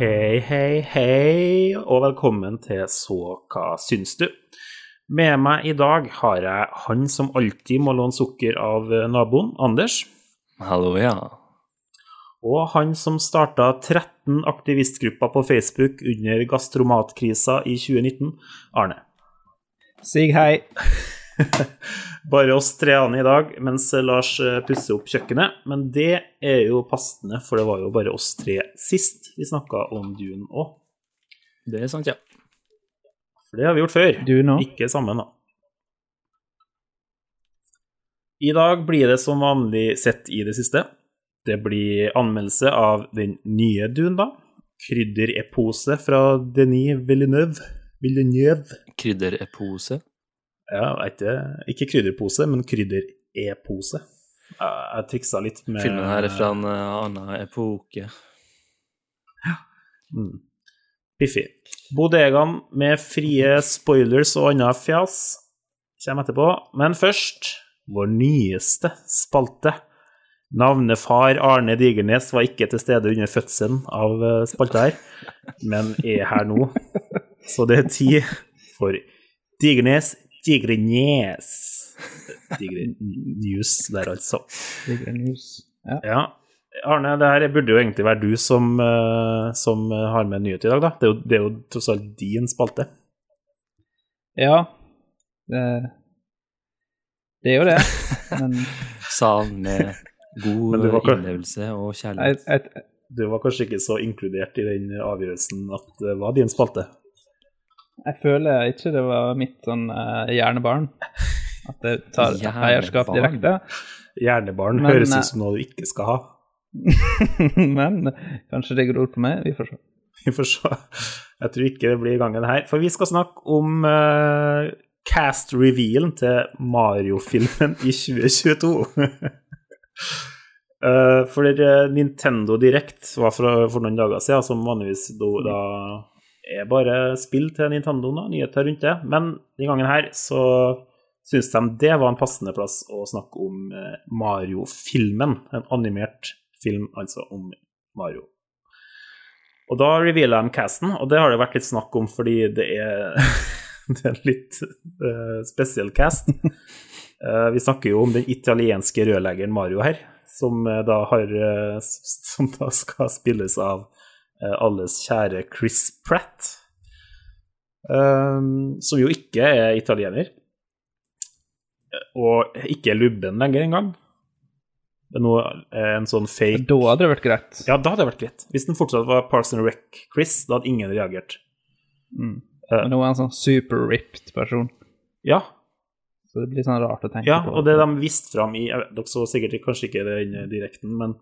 Hei, hei, hei, og velkommen til Så hva syns du? Med meg i dag har jeg han som alltid må låne sukker av naboen, Anders. Hallo, ja. Og han som starta 13 aktivistgrupper på Facebook under gastromatkrisa i 2019, Arne. Sig hei. Bare oss tre andre i dag, mens Lars eh, pusser opp kjøkkenet. Men det er jo passende, for det var jo bare oss tre sist vi snakka om Dune òg. Det er sant, ja. For det har vi gjort før. Dune òg. Ikke sammen, da. I dag blir det som vanlig sett i det siste. Det blir anmeldelse av den nye Dune, da. Krydderepose fra Denis Villeneuve. Villeneuve. Krydderepose. Ja, ikke, ikke krydderpose, men krydder-e-pose. Jeg, jeg triksa litt med Filmen her er fra en eh, annen epoke. Mm. Biffig. Bodegaen med frie spoilers og annet fjas kommer etterpå. Men først vår nyeste spalte. Navnefar Arne Digernes var ikke til stede under fødselen av eh, spalta her, men er her nå. Så det er tid for Digernes Digrenes. Digre News der, altså. Digre news. Ja. Ja. Arne, det her burde jo egentlig være du som, eh, som har med nyhet i dag, da. Det er jo, det er jo tross alt din spalte. ja. Det, det er jo det. Men Sa han med god innlevelse og kjærlighet. Du var kanskje ikke så inkludert i den avgjørelsen at det var din spalte. Jeg føler ikke det var mitt sånn uh, hjernebarn. At det tar Hjernebarn? eierskap direkte. Hjernebarn Men, høres eh, ut som noe du ikke skal ha. Men kanskje det gror på meg. Vi får se. Vi får se. Jeg tror ikke det blir gangen her. For vi skal snakke om uh, cast revealen til Mario-filmen i 2022. uh, for Nintendo Direct var for, for noen dager siden, som vanligvis da, da er bare spill til Nintendo, da, nyheter rundt det. Men denne gangen her så syns de det var en passende plass å snakke om eh, Mario-filmen. En animert film, altså, om Mario. Og da revealer de casten, og det har det vært litt snakk om fordi det er, det er en litt uh, spesiell cast. Uh, vi snakker jo om den italienske rørleggeren Mario her, som uh, da har Som da skal spilles av alles kjære Chris Pratt. eh, som jo ikke er italiener. Og ikke er lubben lenger engang. Det er noe, eh, en sånn fake Da hadde det vært greit. ja, da hadde det vært greit. Hvis den fortsatt var Parks and Rec-Chris, da hadde ingen reagert. Mm. Eh. Men nå er han sånn super-ripped person. Ja, Så det blir sånn rart å tenke ja på. og det de viste fram i Dere så sikkert kanskje ikke den direkten, men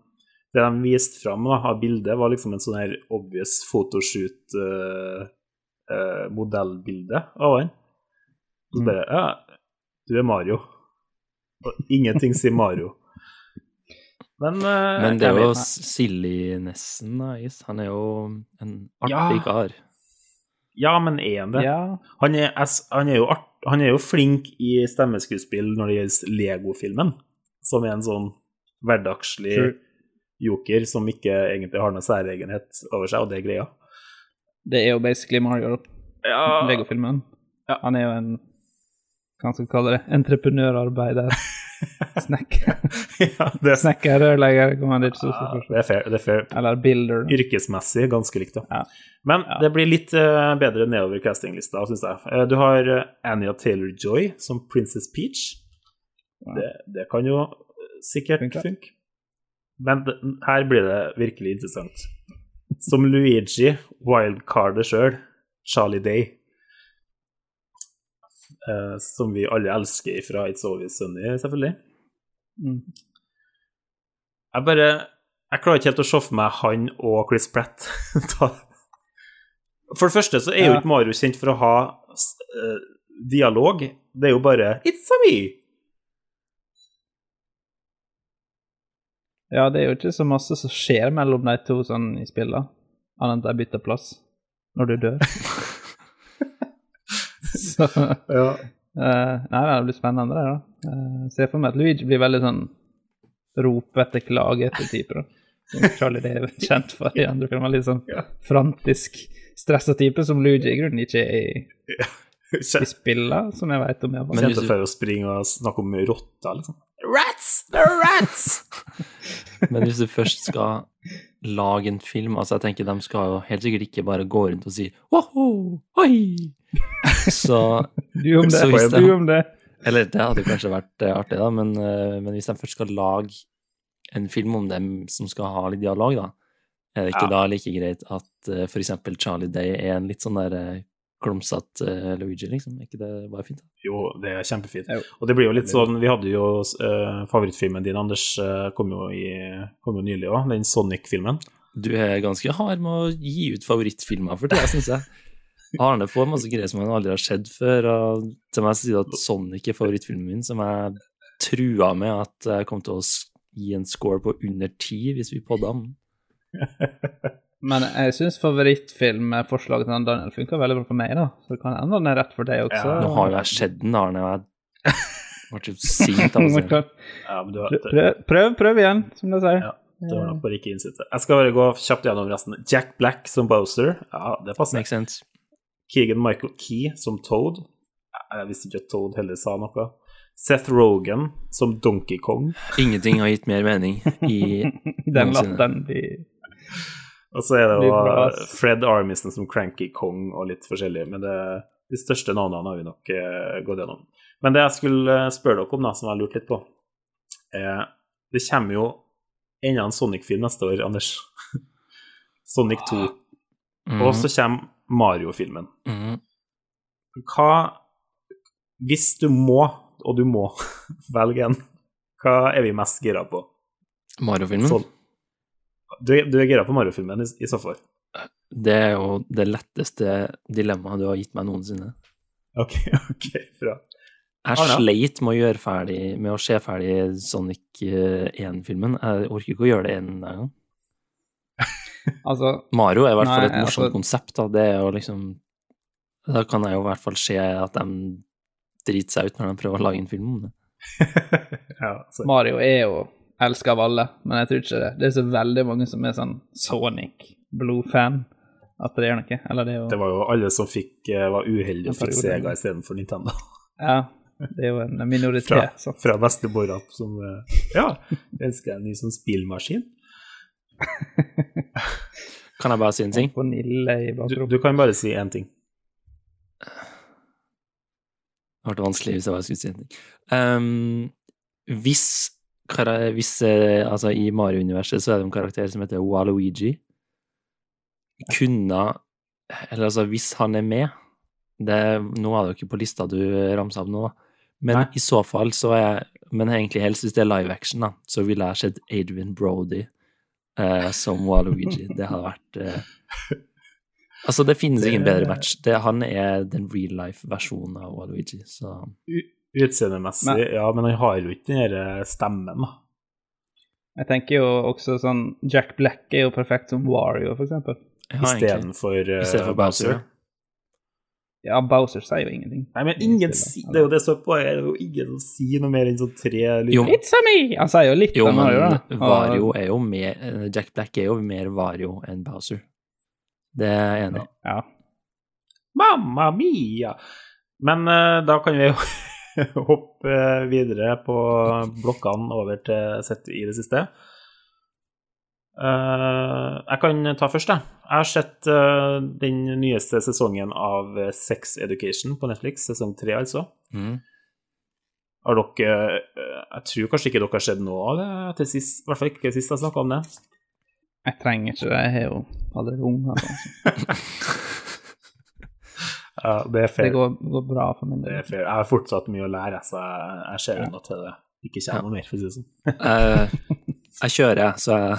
det de viste fram da, av bildet, var liksom en sånn her obvious photoshoot-modellbilde av han. Så Mm. bare Ja, du er Mario. Og ingenting sier Mario. Men, uh, Men det er jo Silly Nessen, da. Is. Han er jo en Ja. artig kar. Ja, men er han det? Ja, Han er, han, er art, han er jo flink i stemmeskuespill når det gjelder Lego-filmen, som er en sånn hverdagslig True. Joker som ikke egentlig har noen særegenhet over seg, og det er greia. det er jo basically Mario, Ja, Lego-filmen. Ja. Han er jo en Hva skal vi kalle det? Entreprenørarbeider. Snekker. ja det, er, Snekker, rørlegger, så ja, det er fair. Det er fair. Eller builder. Yrkesmessig ganske likt, da. Ja. Men Ja. det blir litt uh, bedre nedover castinglista, syns jeg. Uh, du har uh, Anja Taylor-Joy som Princess Peach. Ja. Det, det kan jo eh, sikkert funke. Men her blir det virkelig interessant. Som Luigi, wildcardet sjøl, Charlie Day. Eh, som vi alle elsker fra It's Always Sunny, selvfølgelig. Mm. Jeg bare Jeg klarer ikke helt å se for meg han og Chris Pratt. For det første så er jo ikke Mario kjent for å ha eh, dialog. Det er jo bare 'It's a me'. Ja, det er jo ikke så masse som skjer mellom de to sånn i spillet, annet enn at de bytter plass når du dør. så Ja. Uh, Nei, det blir spennende, det, da. Uh, ser for meg at Luigi blir veldig sånn ropete, klagete type. da. som Charlie Day er kjent for i andre filmer. Litt sånn Ja. frantisk, stressa type som Luigi i grunnen ikke er i, i Kjente spiller, som jeg vet om. Jeg. Men Kjente du- for å springe og snakke om rotter, liksom. Rats! They're rats! Men hvis du først skal lage en film Altså, jeg tenker de skal jo helt sikkert ikke bare gå rundt og si Woho! Oi! Så Du om det, Så du om det. Eller det hadde kanskje vært eh, artig, da, men, eh, men hvis de først skal lage en film om dem som skal ha litt dialog, da, er det ikke Ja. da like greit at uh, for eksempel Charlie Day er en litt sånn der klumsete uh, Luigi, liksom? Er ikke det bare fint? da? Jo, det er kjempefint. Jo. Og det blir jo litt sånn Vi hadde jo uh, favorittfilmen din, Anders, uh, kom jo, i, kom jo nylig òg, den Sonic-filmen. Du er ganske hard med å gi ut favorittfilmer for tida, syns jeg. Arne får masse greier som han aldri har sett før, og til meg så sier at Sonic er favorittfilmen min, som jeg trua med at jeg kom til å gi en score på under ti hvis vi podda den. Men jeg syns favorittfilmforslaget til Daniel funka veldig bra på meg, da. Så det kan hende den er rett for deg også. Ja, Nå har jo jeg sett den, Arne, og jeg ble så sint av å se den. Ja, har, Prøv, prøv, prøv, igjen, som du sier. Ja. det var nok bare ikke innsittet. Jeg skal bare gå kjapt gjennom resten. Jack Black som Bowser. Ja, det passer. Makes sense. Keegan Michael Key som Toad. Jeg visste ikke at Toad heller sa noe. Seth Rogan som Donkey Kong. Ingenting har gitt mer mening i Den latteren blir Og så er det jo. Fred Armisen som Cranky Kong og litt forskjellig. Men det, de største navnene har vi nok eh, gått gjennom. Men det jeg skulle eh, spørre dere om, da, som jeg har lurt litt på eh, Det kommer jo enda en Sonic-film neste år, Anders. Sonic 2. Mm. Og så kommer Mario-filmen. Mm. Hva Hvis du må, og du må, velge en, hva er vi mest gira på? Mario-filmen. Du, du er gira på Mario-filmen i, i så fall? Det er jo det letteste dilemmaet du har gitt meg noensinne. OK, ok, bra. Jeg Arne? sleit med å gjøre ferdig med å se ferdig Sonic eh, 1-filmen. Jeg orker ikke å gjøre det en gang. Altså, Mario er i hvert fall et morsomt altså- konsept. Da. Det er jo liksom Da kan jeg jo i hvert fall se at de driter seg ut når de prøver å lage en film om det. ja, Mario er jo elska av alle, men jeg tror ikke det. Det er så veldig mange som er sånn Sonic Blue-fan at det gjør noe. Eller det er jo det var jo alle som fikk, eh, var uheldige og fikk. Sega istedenfor Nintendo. Ja, det er jo en minoritet. Fra, Så. fra bestemora som eh, Ja, jeg ønsker en ny sånn spillmaskin. Kan jeg bare si en ting? Du, du kan bare si én ting. Det ble vanskelig hvis jeg bare skulle si en ting. Um, hvis, hvis eh, Altså, i Mario-universet så er det en karakter som heter Waluigi. Kunne Eller altså, hvis han er med det, Nå er det jo ikke på lista du ramsa opp nå, da. Men Nei. i så fall så er jeg Men egentlig helst hvis det er live action, da, så ville jeg sett Adrian Brody eh, som Waluigi. Det hadde vært eh, Altså, det finnes ingen Det- bedre match. Det, han er den real life-versjonen av Waluigi, så Utseendemessig, Men- ja, men han har jo ikke den derre stemmen, da. Jeg tenker jo også sånn Jack Black er jo perfekt som Wario, for eksempel. ja. Istedenfor uh, Istedenfor Bowser. ja. Ja, Bowser sier jo ingenting. Nei, men ingen si, det er jo det som er poenget. Det er jo ingen som sier noe mer enn sånn tre lyder. It's a me! Han sier jo litt jo om men Mario, da. Vario er jo mer eh, Jack Black er jo mer Vario enn Bowser. Det er jeg enig i. Ja. Mamma mia! Men uh, da kan vi jo hoppe eh, videre på blokkene over til sett i det siste. Eh, jeg kan ta først, jeg. Jeg har sett eh, den nyeste sesongen av Sex Education på Netflix, sesong tre, altså. Mm. Har dere Jeg tror kanskje ikke dere har sett noe av det til sist, i hvert fall ikke sist jeg snakka om det. Jeg trenger ikke det, jeg er jo allerede ung. Ja, det er Det går, går bra for min Det del. er fair. Jeg har fortsatt mye å lære, så jeg, jeg ser Ja. unna til det ikke kommer noe mer, for å si det sånn. Eh, jeg kjører, jeg, så jeg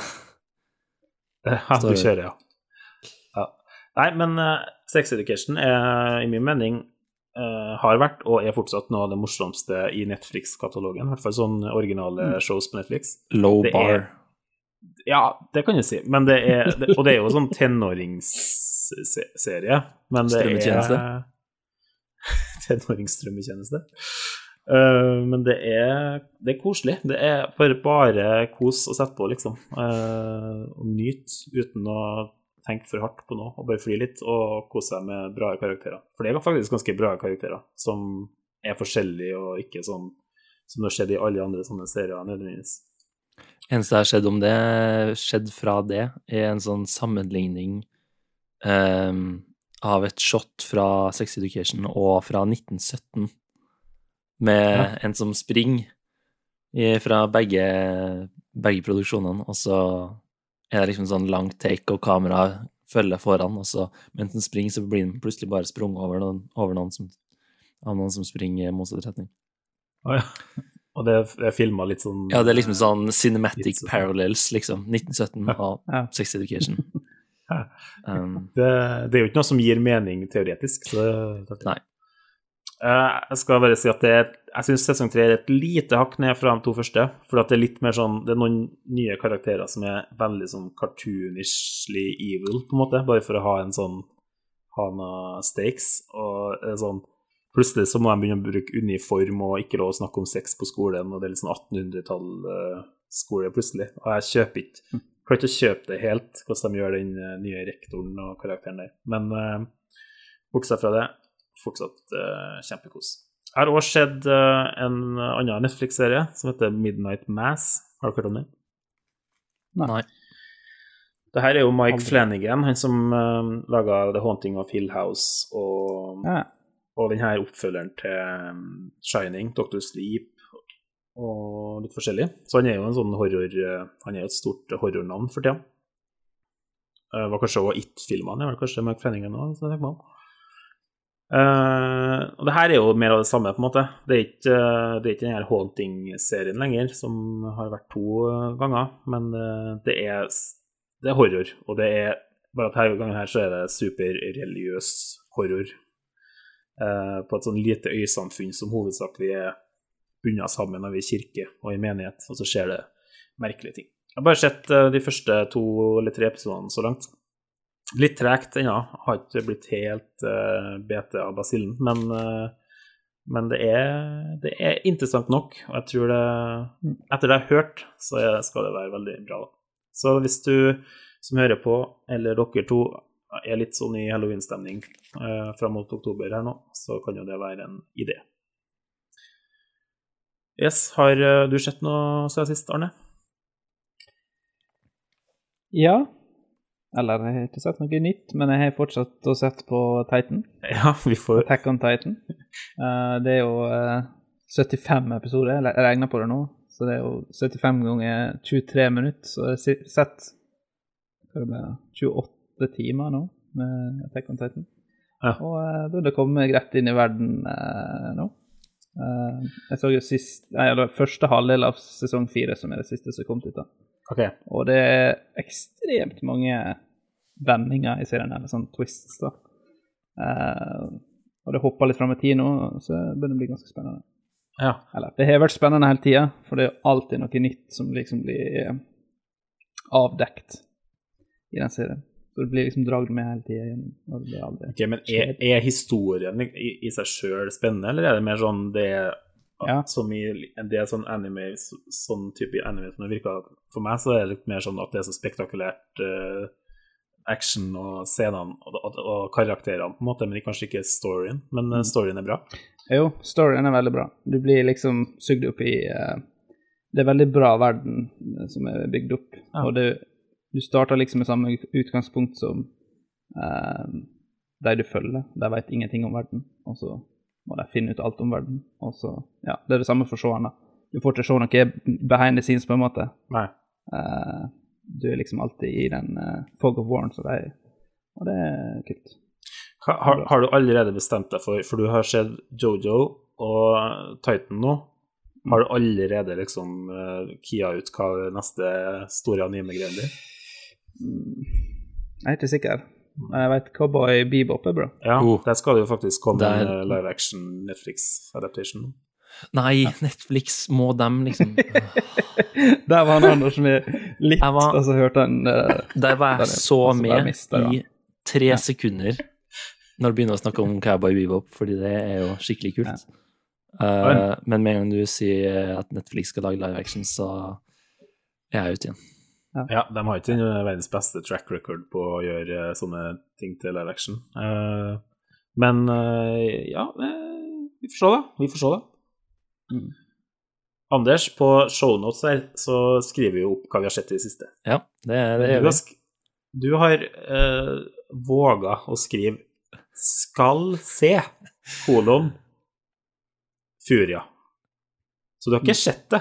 Ja, du kjører, ja. ja. Nei, men uh, Sex Education er i min mening uh, har vært og er fortsatt noe av det morsomste i Netflix-katalogen. I hvert fall sånne originale Mm. shows på Netflix. Low Det er- bar. Ja, det kan du si. Men det er, det, og det er jo sånn tenåringsserie. Men det Strømmetjeneste. Tenåringsstrømmetjeneste. Uh, men det er, det er koselig. Det er bare, bare kos å sette på, liksom. Uh, og nyte uten å tenke for hardt på noe, og bare fly litt og kose seg med bra karakterer. For det er faktisk ganske bra karakterer, som er forskjellige og ikke sånn som det har skjedd i alle andre sånne serier nødvendigvis. Eneste jeg har sett om det, skjedd fra det, er en sånn sammenligning um, av et shot fra Sex Education og fra 1917, med ja. en som springer fra begge, begge produksjonene, og så er det liksom sånn lang take, og kameraet følger foran, og så mens den springer, så blir den plutselig bare sprunget over noen, over noen som, av noen som springer i motsatt retning. Oh, ja. Og det er filma litt sånn Ja, det er liksom sånn cinematic sånn. parallels, liksom. 1917 og ja. Sex Education. Um, det, det, er jo ikke noe som gir mening teoretisk. Så nei. Uh, jeg skal bare si at det jeg syns sesong tre er et lite hakk ned fra de to første. For det er litt mer sånn Det er noen nye karakterer som er veldig sånn cartoonishly evil, på en måte. Bare for å ha en sånn Ha noe stakes. Og sånn Plutselig så må de begynne å bruke uniform og ikke lov å snakke om sex på skolen, og det er litt sånn 1800-tall-skole eh, plutselig. Og jeg kjøper ikke hm. Klarer ikke å kjøpe det helt, hvordan de gjør den eh, nye rektoren og karakteren der. Men uh, bortsett fra det, fortsatt uh, kjempekos. Jeg har også sett uh, en annen Netflix-serie som heter Midnight Mass. Har dere hørt om den? Nei. Det her er jo Mike Flanagan, han som uh, laga The Haunting of Hill House og ja og den her oppfølgeren til um, Shining, Doctor Sleep og litt forskjellig. Så han er jo en sånn horror uh, Han er jo et stort horrornavn for tida. Uh, var kanskje også It-filmene, var kanskje Mark Fenningen òg, så tenker man. Uh, og det her er jo mer av det samme, på en måte. Det er ikke, det er ikke den her Haunting-serien lenger, som har vært to ganger, men det, er, det er horror. Og det er bare at denne gangen her så er det superreligiøs horror Uh, på et sånn lite øysamfunn som hovedsakelig er bundet sammen av i kirke og i menighet, og så skjer det merkelige ting. Jeg har bare sett eh, de første to eller tre episodene så langt. Litt tregt ennå, har ikke blitt helt uh, bete av basillen, men, uh, men det, er, det, er, interessant nok. Og jeg tror det Etter det jeg har hørt, så skal det være veldig bra. Så hvis du som hører på, eller dere to, er litt sånn i halloweenstemning uh, fram mot oktober her nå, så kan jo det være en idé. Yes, har eh, du sett noe siden sist, Arne? Ja. Eller jeg har ikke sett noe nytt, men jeg har fortsatt å sett på Titan. Ja, vi får... Attack on Titan. Uh, det er jo uh, 75 episoder, jeg regner på det nå. Så det er jo 75 ganger 23 minutter, så jeg har sett hva det ble, 28 timer nå med Attack on Titan. Ja. Og uh, burde komme greit inn i verden nå. Uh, jeg så jo sist, nei, eller første halvdel av sesong fire, som er det siste som kom ut. da. Okay. Og det er ekstremt mange vendinger i serien, eller sånn twists. da. Uh, og det hopper litt fram i tid nå, så begynner det bli ganske spennende. Ja. Eller, det har vært spennende hele tida, for det er alltid noe nytt som liksom blir avdekt i den serien. Så du blir liksom dratt med hele tida. Okay, men er, er, historien i, i seg sjøl spennende, eller er det mer sånn det ja. som i en er sånn anime, sånn type anime som det virker For meg så er det litt mer sånn at det er så spektakulært uh, action og scenene og, og, og, karakterene, på en måte, men kanskje ikke storyen. Men uh, storyen er bra? Jo, storyen er veldig bra. Du blir liksom sugd opp i uh, Det er veldig bra verden som er bygd opp. Ja. og det du starter liksom med samme utgangspunkt som eh, de du følger. De vet ingenting om verden, og så må de finne ut alt om verden. Og så, ja, Det er det samme for seerne. Du får ikke se noe behind the scenes, på en måte. Nei. Eh, du er liksom alltid i den uh, fog of warren, så de, og det er kult. Har, har, du allerede bestemt deg for For du har sett Jojo og Titan nå. Har du allerede liksom uh, kia ut hva det neste store anime-greia blir? Jeg er ikke sikker. Jeg vet Cowboy Bebop er bra. Ja, oh. der skal det jo faktisk komme der... en live action Netflix-adaptation. Nei, Netflix må dem, liksom Der var han Anders med litt, var... og så hørte han uh, Der var jeg så med mister, i tre sekunder når du begynner å snakke om Cowboy Bebop, fordi det er jo skikkelig kult. Ja. Uh, men med en gang du sier at Netflix skal lage live action, så er jeg ute igjen. Ja, de har ikke den verdens beste track record på å gjøre eh, sånne ting til live action. Eh, men eh, ja, eh, vi får se, da. Vi får se, da. Mm. Anders, på shownotes her så skriver vi opp hva vi har sett i det siste. Ja, det, det Du gjør har, vi. du har uh, våga å skrive 'skal se', kolon, Furia. Så du har ikke sett det,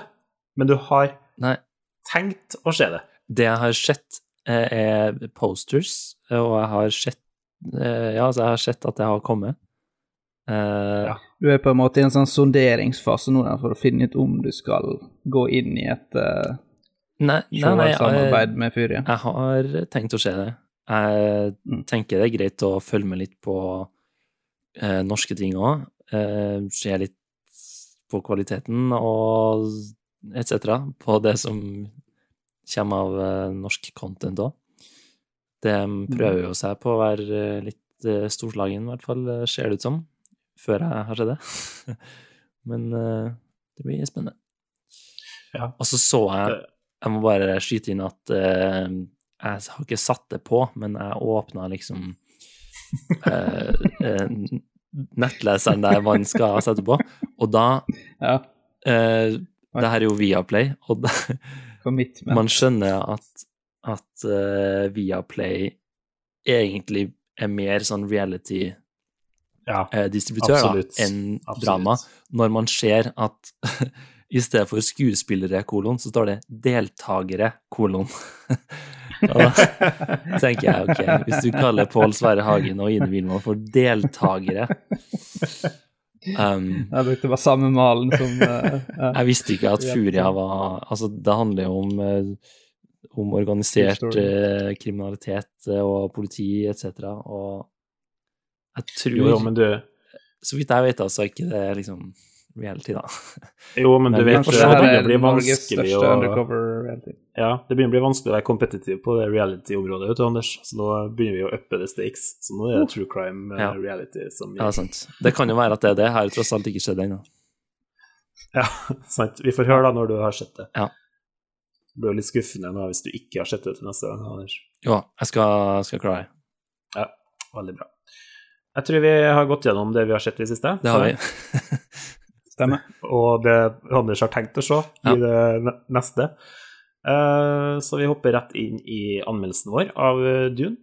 men du har Nei, tenkt å se det. Det jeg har sett, eh, er posters, og jeg har sett eh, Ja, altså, jeg har sett at det har kommet. Eh, Ja. Du er på en måte i en sånn sonderingsfase nå for å finne ut om du skal gå inn i et uh, Nei, nei, nei jeg, samarbeid med Fyria. jeg har tenkt å se det. Jeg Mm. tenker det er greit å følge med litt på eh, norske ting òg. Eh, se litt på kvaliteten og etc. På det som kommer av eh, norsk content òg. Det prøver jo seg på å være eh, litt eh, storslagen, i hvert fall, ser det ut som. Før jeg har sett det. Men det blir spennende. Ja. Og så så jeg Jeg må bare skyte inn at jeg har ikke satt det på, men jeg åpna liksom nettleseren der man skal sette på, og da Ja, eh, Det her er jo Viaplay, og da, commitment. man skjønner at, at uh, Viaplay egentlig er mer sånn reality-distributør Ja, uh, enn Absolutt. drama, når man ser at i stedet for skuespillere, kolon, så står det deltakere, kolon. Og da tenker jeg, ok, hvis du kaller Pål Sverre Hagen og Ine Wilman for deltakere um, Jeg brukte bare samme malen som uh. Jeg visste ikke at Furia var Altså, det handler jo om, eh, om organisert eh, kriminalitet og politi etc., og jeg tror Jo, jo, men du, Så vidt jeg vet, altså, ikke det liksom reality, da. jo, men Men du vet det det begynner å bli vanskelig å. Ja, det begynner å bli vanskelig å være kompetitiv på det reality-området, vet du, Anders. Så nå begynner vi å uppe the stakes. Så nå er det true crime eh, Ja. reality som Ja, sant. Det kan jo være at det er det. Her har tross alt ikke skjedd ennå. Ja, sant. Vi får høre da når du har sett det. Ja. Det blir jo litt skuffende nå hvis du ikke har sett det til neste gang, Anders. Jo, jeg skal, skal klare det. Ja, veldig bra. Jeg tror vi har gått gjennom det vi har sett i det siste. Det har vi. Stemmer. Og det Anders har tenkt å se Ja. i det neste. Eh, så vi hopper rett inn i anmeldelsen vår av eh, Dune.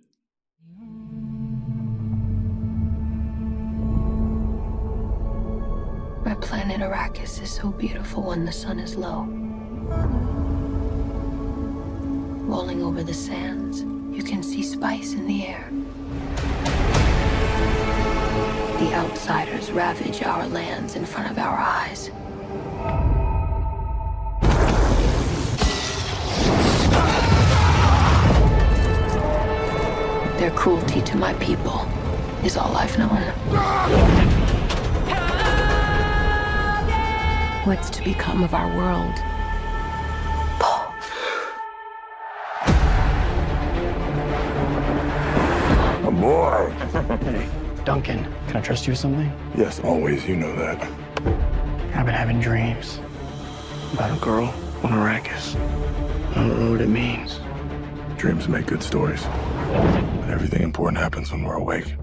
My planet Arrakis is so beautiful when the sun is low. Rolling over the sands, you can see spice in the air. The outsiders ravage our lands in front of our eyes. Their cruelty to my people is all I've known. What's to become of our world? Paul. A boy. Duncan, can I trust you with something? Yes, always. You know that. I've been having dreams about a girl on Arrakis. I don't know what it means. Dreams make good stories. But everything important happens when we're awake.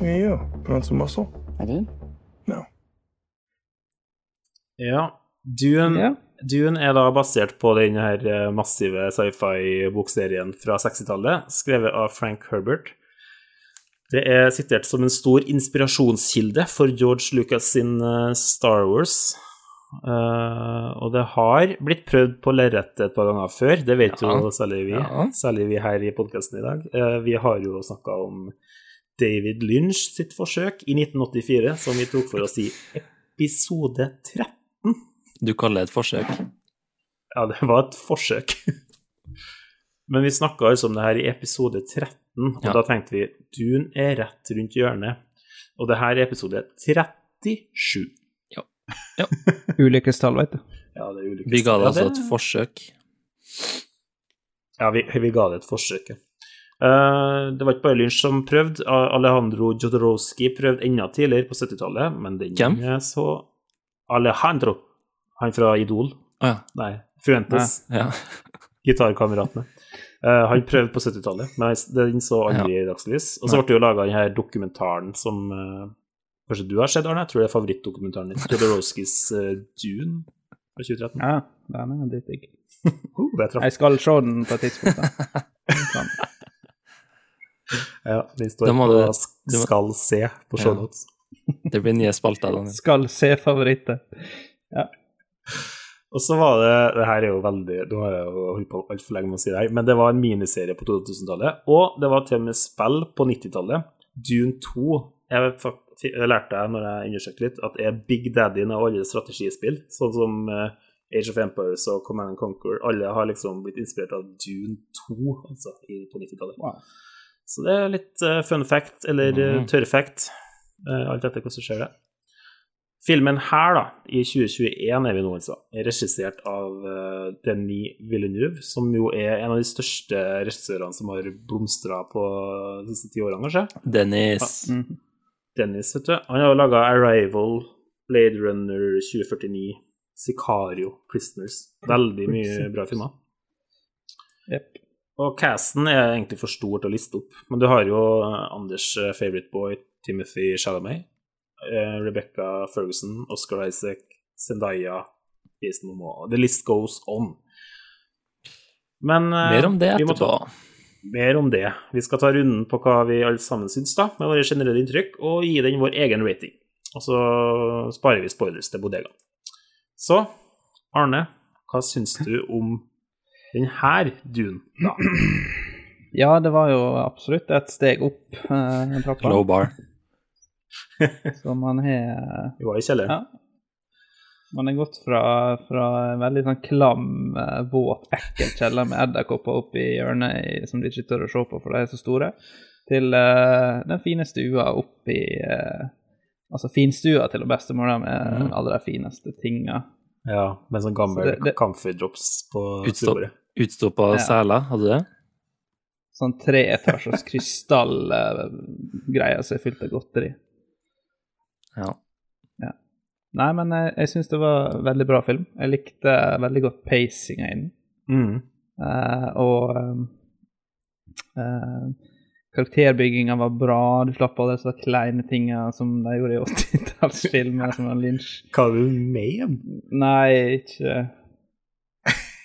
Look at you. Put on some muscle? I did? No. Ja. Dune, Ja. Dune er da basert på den her eh, massive sci-fi-bokserien fra 60-tallet, skrevet av Frank Herbert. Det er sitert som en stor inspirasjonskilde for George Lucas sin eh, Star Wars. Uh, og det har blitt prøvd på lerretet et par ganger før, det vet Ja. jo særlig vi, Ja. særlig vi her i podkasten i dag. Uh, vi har jo snakka om David Lynch sitt forsøk i 1984, som vi tok for oss i episode 13. Du kaller det et forsøk? Ja, det var et forsøk. Men vi snakka altså om det her i episode 13, og Ja. da tenkte vi Dune er rett rundt hjørnet. Og det her er episode 37. Ulykkestall, vet du. Ja, det er ulykkestall. Vi ga det altså et forsøk. Ja, vi, vi ga det et forsøk. ja. Eh, det var ikke bare Lynch som prøvde. Alejandro Jodorowsky prøvde enda tidligere, på 70-tallet, men den Hvem? er så Alejandro. Han fra Idol. Ah, ja. Nei, Fuentes. ja. Gitarkameratene. Eh, han prøvde på 70-tallet, men den så aldri dagslys. Og så ble det jo laga denne dokumentaren som uh, kanskje du har sett, Arne? Jeg tror det er favorittdokumentaren din. Todorowskis uh, Dune fra 2013. Ja, den er dritdigg. Uh, det. Jeg skal se den på et tidspunkt. da. Sånn. Ja, den står Da må på du- sk- du må- skal se på Ja. shownotes. Det blir nye spalter. Skal se favoritter. Og så var det Det her er jo veldig Nå har jeg jo holdt på altfor lenge med å si det her, men det var en miniserie på 2000-tallet, og det var til og med spill på 90-tallet. Dune 2 jeg, jeg lærte jeg når jeg undersøkte litt, at er Big Daddyen av alle strategispill, sånn som eh, Age of Empires og Command and Conquer. Alle har liksom blitt inspirert av Dune 2 altså, i, på 90-tallet. Wow. Så det er litt eh, fun fact, eller mm. Mhm. tørr fact, eh, alt etter hvordan du ser det. Filmen her, da, i 2021 er vi nå, altså, er regissert av uh, Denis Villeneuve, som jo er en av de største regissørene som har blomstra på de siste ti årene, kanskje. Dennis. Mhm. Dennis, vet du. Han har jo laga Arrival, Blade Runner 2049, Sicario, Prisoners. Veldig mye bra filmer. Yep. Og casten er egentlig for stor til å liste opp, men du har jo Anders' favorite boy, Timothy Chalamet, eh, Rebecca Ferguson, Oscar Isaac, Zendaya, Jason Momoa. The list goes on. Men eh, Mer om det etterpå. ta- Mer om det. Vi skal ta runden på hva vi alle sammen syns, da, med våre generelle inntrykk, og gi den vår egen rating. Og så sparer vi spoilers til bodegaen. Så, Arne, hva syns du om den her Dune, da? Ja, det var jo absolutt et steg opp eh. Low bar. Så man har Vi var i kjelleren. Ja. Man har gått fra, fra en veldig sånn klam, eh, våt, ekkel kjeller med edderkopper oppi hjørnet som de ikke tør å se på, for de er så store, til uh, den fine stua oppi uh, Altså finstua til bestemora med alle de fineste tinga. Ja, med sånn gammel Så det- det- comfy drops på Utstopp. Utstoppa Ja. seler, hadde du det? Sånn treetasjers krystallgreier som er fylt av godteri. Ja. Nei, men jeg, jeg syns det var en veldig bra film. Jeg likte veldig godt pacinga i den. Mm. Uh, og uh, eh, karakterbygginga var bra. Du slapp alle disse kleine tinga som de gjorde i 80-tallsfilmer, som var Lynch. Hva er du du om? Nei, ikke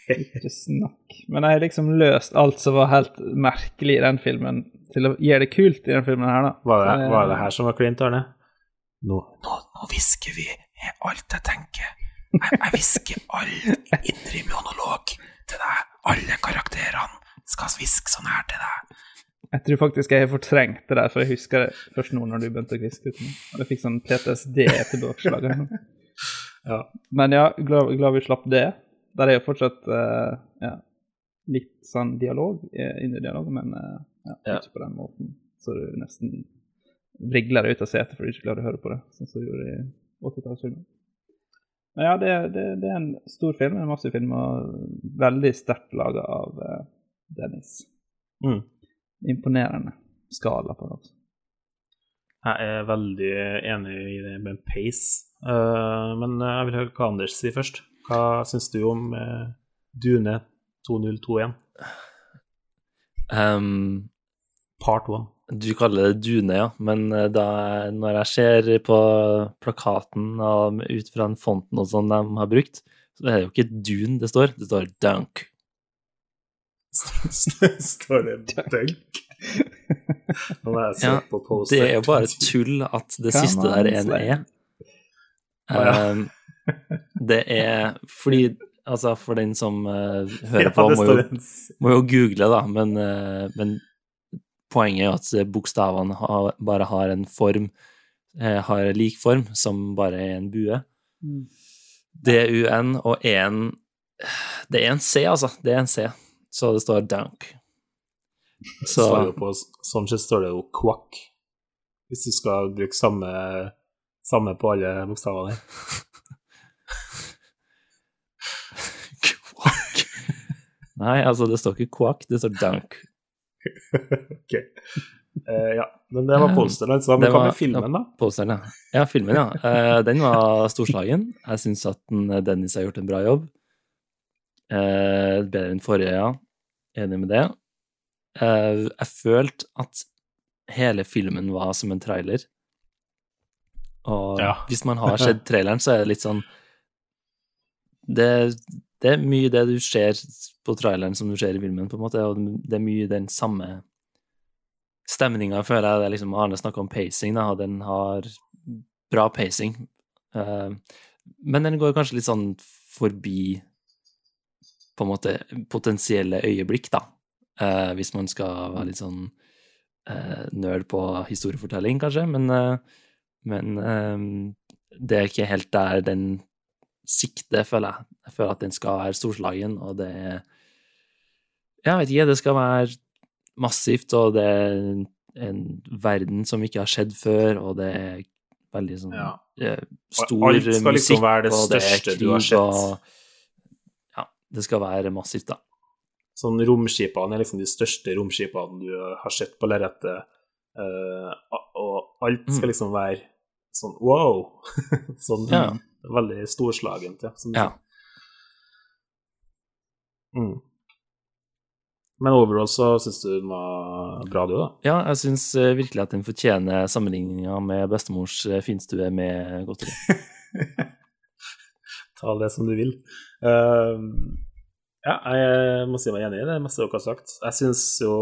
Ikke snakk. Men jeg har liksom løst alt som var helt merkelig i den filmen, til å gjøre det kult i den filmen her, da. Var det, var det her som var klint, Arne? Nå, nå, nå hvisker vi alt jeg tenker. Jeg, hvisker all indre monolog til deg. Alle karakterene skal hviske sånn her til deg. Jeg tror faktisk jeg har fortrengt det der, for jeg husker det først nå når du begynte å hviske ut. Og jeg fikk sånn PTSD etter bakslaget. Ja. Men ja, glad, glad vi slapp det. Der er jo fortsatt uh, ja, litt sånn dialog, eh, indre dialog, men uh, ja, Ja. ikke på den måten. Så du nesten vrigler deg ut av setet fordi du ikke klarer å høre på det, sånn som du gjorde i 80-tallsfilmen. Men ja, det, det, det er en stor film, en massiv film, og veldig sterkt laga av uh, Dennis. Mm. Imponerende skala på det også. Jeg er veldig enig i det med pace. uh, men jeg vil høre hva Anders sier først. Hva syns du om uh, Dune 2021, Um, part one? Du kaller det dune, ja, men eh, da, når jeg ser på plakaten og ut fra den fonten og sånn de har brukt, så er det jo ikke dun det står, det står dunk. Står det dunk? Nå må jeg Ja, på poster. Det er jo bare tull at det Come siste der er en E. Ja. Um, det er fordi Altså, for den som uh, hører Ja, på, må jo, må jo google, da, men, uh, men poenget er at bokstavene har, bare har en form, eh, har lik form, som bare er en bue. D-U-N og en Det er en C, altså. Det er en C. Så det står dunk. Så står på, sånn sett står det jo quack, hvis du skal bruke samme, samme på alle bokstavene. Quack. Nei, altså, det står ikke quack, det står dunk. Ok. Uh, ja, men det var. Men Det hva var- med filmen, da? Posteren, ja. Ja, filmen, ja. Uh, den var storslagen. Jeg syns at den, Dennis har gjort en bra jobb. Uh, bedre enn forrige, ja. Enig med det. Eh, jeg følte at hele filmen var som en trailer. Og Ja. hvis man har sett traileren, så er det litt sånn det, det er mye det du ser på traileren som du ser i filmen, på en måte, og det er mye den samme stemninga, føler jeg. Det er liksom Arne snakker om pacing, da, og den har bra pacing. Eh, men den går kanskje litt sånn forbi på en måte potensielle øyeblikk, da. Eh, hvis man skal være litt sånn uh, nerd på historiefortelling, kanskje. Men, men det er ikke helt der den sikter, føler jeg. Jeg føler at den skal være storslagen, og det er Jeg vet ikke, det skal være massivt, og det er en, en verden som ikke har skjedd før, og det er veldig sånn Ja. eh, stor alt skal liksom musikk, være det det største du har krig, sett. Og, ja, det skal være massivt, da. Sånn romskipene er liksom de største romskipene du har sett på lerretet. uh, og alt skal Mm. liksom være sånn wow! sånn Ja. Veldig storslagent, ja. Mm. Men overall så syns du den var bra, du, da? Ja, jeg syns virkelig at den fortjener sammenligninga med bestemors eh, finstue med godteri. Ta det som du vil. Uh, ja, jeg må si meg enig i det meste dere har sagt. Jeg syns jo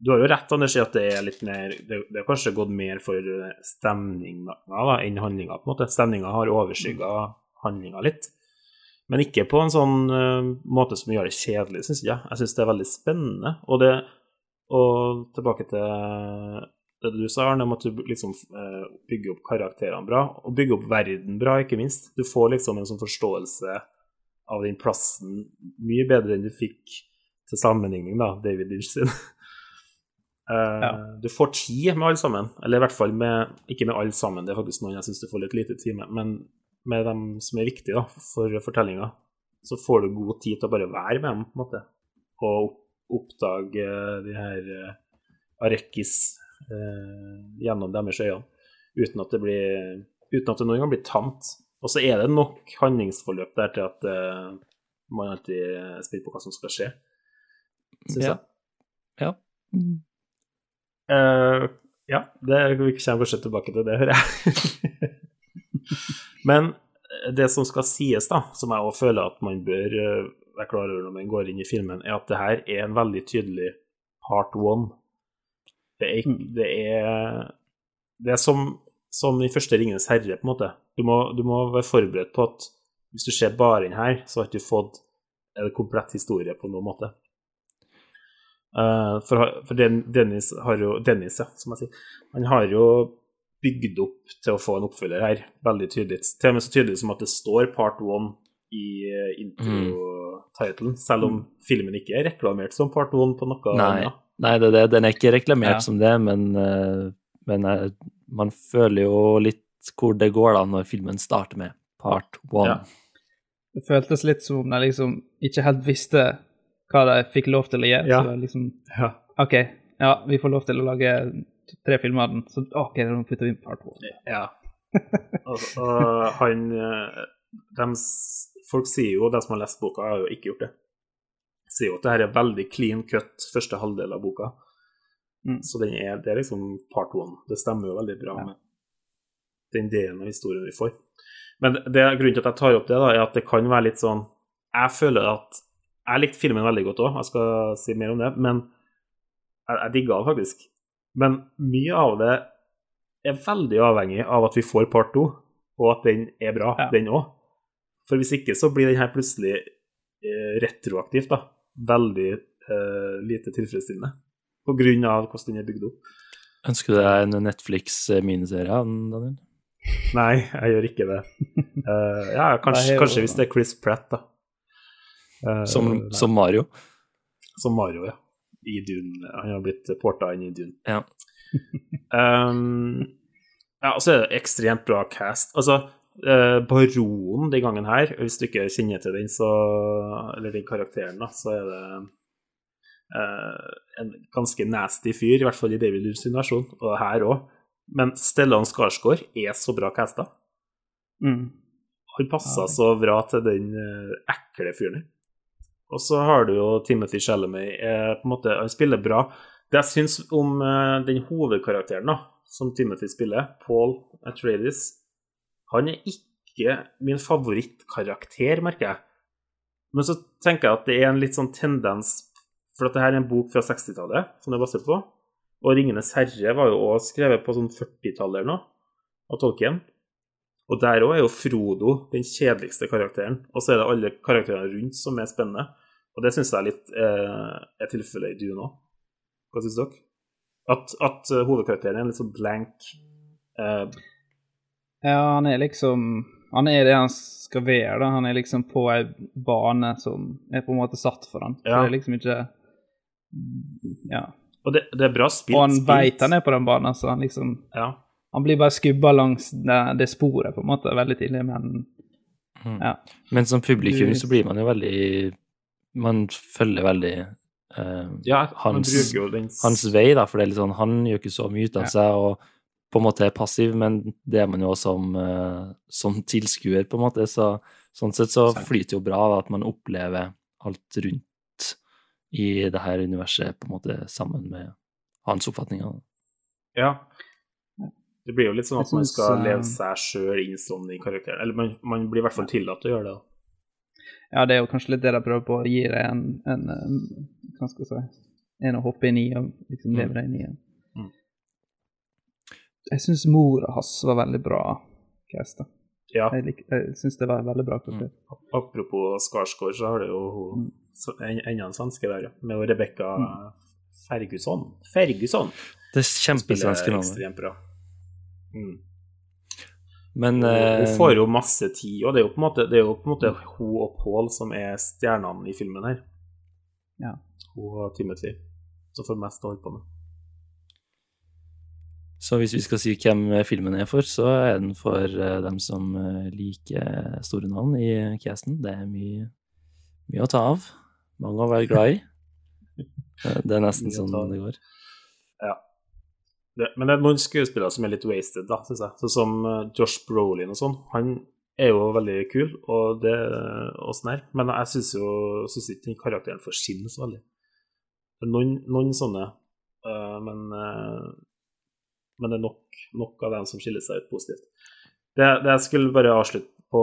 Du har jo rett, Anders, i at det er litt mer Det, det har kanskje gått mer for stemninga da, enn handlinga, på en måte. Stemninga har overskygga handlinga litt. Men ikke på en sånn uh, måte som gjør det kjedelig, syns jeg. Jeg syns det er veldig spennende. Og det Og tilbake til det du sa, Arne, om at du liksom uh, bygger opp karakterene bra, og bygger opp verden bra, ikke minst. Du får liksom en sånn forståelse av den plassen mye bedre enn du fikk til sammenligning, da, David Lynch sin. Eh, Du får tid med alle sammen, eller i hvert fall med Ikke med alle sammen, det er faktisk noen jeg syns du får litt lite tid med, men med dem som er viktige da, for fortellinga, så får du god tid til å bare være med dem, på en måte, og oppdage de her uh, Arekis eh, gjennom deres øyne, uten at det blir uten at det noen gang blir tamt. Og så er det nok handlingsforløp der til at eh, man alltid spiller på hva som skal skje, syns Ja. jeg. Ja. Eh, ja, det, vi kommer fortsatt tilbake til det, hører jeg. Men det som skal sies, da, som jeg også føler at man bør eh, være klar over når man går inn i filmen, er at det her er en veldig tydelig part one. Det er, det er, det er som, som i første Ringenes herre, på en måte. Du må, du må være forberedt på at hvis du ser bare den her, så har ikke du fått en komplett historie på noen måte. Eh, for for Den- Dennis har jo Dennis, ja, som jeg sier. Han har jo bygd opp til å få en oppfølger her, veldig tydelig. Til og med så tydelig som at det står part one i eh, intro-titlen, selv om filmen ikke er reklamert som part one på noe Nei, annet. nei det, er det, den er ikke reklamert Ja. som det, men, eh, men man føler jo litt hvor det går da når filmen starter med part one. Ja. Det føltes litt som om de liksom ikke helt visste hva de fikk lov til å gjøre. Ja. Så liksom Ja. OK, ja, vi får lov til å lage tre filmer av den, så OK, da putter vi inn part one. Ja. og, og han eh, Folk sier jo, de som har lest boka, har jo ikke gjort det. Sier jo at det her er veldig clean cut første halvdel av boka. Mm. Så den er, det er liksom part one. Det stemmer jo veldig bra Ja. med den delen av historien vi får. Men det, grunnen til at jeg tar opp det, da, er at det kan være litt sånn Jeg føler at Jeg likte filmen veldig godt òg, jeg skal si mer om det, men jeg, jeg digga den faktisk. Men mye av det er veldig avhengig av at vi får part to, og at den er bra, Ja. den òg. For hvis ikke så blir den her plutselig eh, retroaktivt, da. Veldig eh, lite tilfredsstillende. På grunn av hvordan den er bygd opp. Ønsker du deg en Netflix-miniserie av den, Daniel? Nei, jeg gjør ikke det. Uh, ja, kanskje, kanskje hvis det er Chris Pratt, da. Eh, Som, som Mario? som Mario, ja. I Dune. Han har blitt porta inn i Dune. Ja. Um, ja, og så er det ekstremt bra cast. Altså, eh, Baronen den gangen her, hvis du ikke kjenner til den, så Eller den karakteren, da, så er det uh, en ganske nasty fyr, i hvert fall i David Lynch versjon, og her òg. Men Stellan Skarsgård er så bra casta. Mm. Han passer så bra til den ekle fyren her. Og så har du jo Timothy Chalamet. Eh, på en måte, han spiller bra. Det jeg syns om eh, den hovedkarakteren da, som Timothy spiller, Paul Atreides, han er ikke min favorittkarakter, merker jeg. Men så tenker jeg at det er en litt sånn tendens For at det her er en bok fra 60-tallet som det er basert på. Og 'Ringenes herre' var jo også skrevet på sånn 40-tallet eller noe, av Tolkien. Og der òg er jo Frodo den kjedeligste karakteren. Og så er det alle karakterene rundt som er spennende. Og det syns jeg er litt eh, er tilfellet i Dune òg. Hva syns dere? At, at eh, hovedkarakteren er en litt sånn blank eh, Ja, han er liksom Han er det han skal være, da. Han er liksom på ei bane som er på en måte satt for han. Ja. det er liksom ikke Ja. Og det, det er bra spilt. Og han spilt. veit han er på den banen, så han liksom Ja. Han blir bare skubba langs det, det sporet på en måte veldig tidlig, men Mm. ja. Men som publikum så blir man jo veldig Man følger veldig eh, ja, Hans- den hans vei, da, for det er litt sånn, han gjør ikke så mye ut av Ja. seg og på en måte er passiv, men det er man jo som, eh, som tilskuer, på en måte. Så, sånn sett så flyter jo bra da, at man opplever alt rundt i det her universet på en måte sammen med hans oppfatninger. Ja. Det blir jo litt sånn at man skal eh, leve seg sjøl inn sånn i karakteren. Eller man, man blir i hvert fall tillatt til å gjøre det. Ja, det er jo kanskje litt det de prøver på, å gi deg en, en, en Hva skal jeg si En å hoppe inn i og liksom leve deg inn i. Mm. Jeg syns mora hans var veldig bra casta. Ja. Jeg, lik- jeg syns det var veldig bra Mm. Apropos Skarsgård, så har det jo Mm. en- enda en svenske der. Med Rebekka Mm. Ferguson. Ferguson Det er kjempesvenske navnet. ekstremt bra. Mm. Men eh, Hun får jo masse tid, og det er jo på en måte, det er jo på en måte hun og Paul som er stjernene i filmen her. Ja. Hun og Timothy som får mest å holde på med. Så hvis vi skal si hvem filmen er for, så er den for eh, dem som eh, liker store navn i casten. Det er mye, mye å ta av. Mange å være glad i. Eh, Det er nesten sånn det går. Det, men det er noen skuespillere som er litt wasted, da, syns jeg. Sånn som eh, Josh Brolin og sånn. Han er jo veldig kul, og det og sånn her. Men jeg syns jo synes ikke den karakteren forsvinner så veldig. Det noen, noen sånne, uh, men, uh, men det er nok, nok av dem som skiller seg ut positivt. Det, det jeg skulle bare avslutte på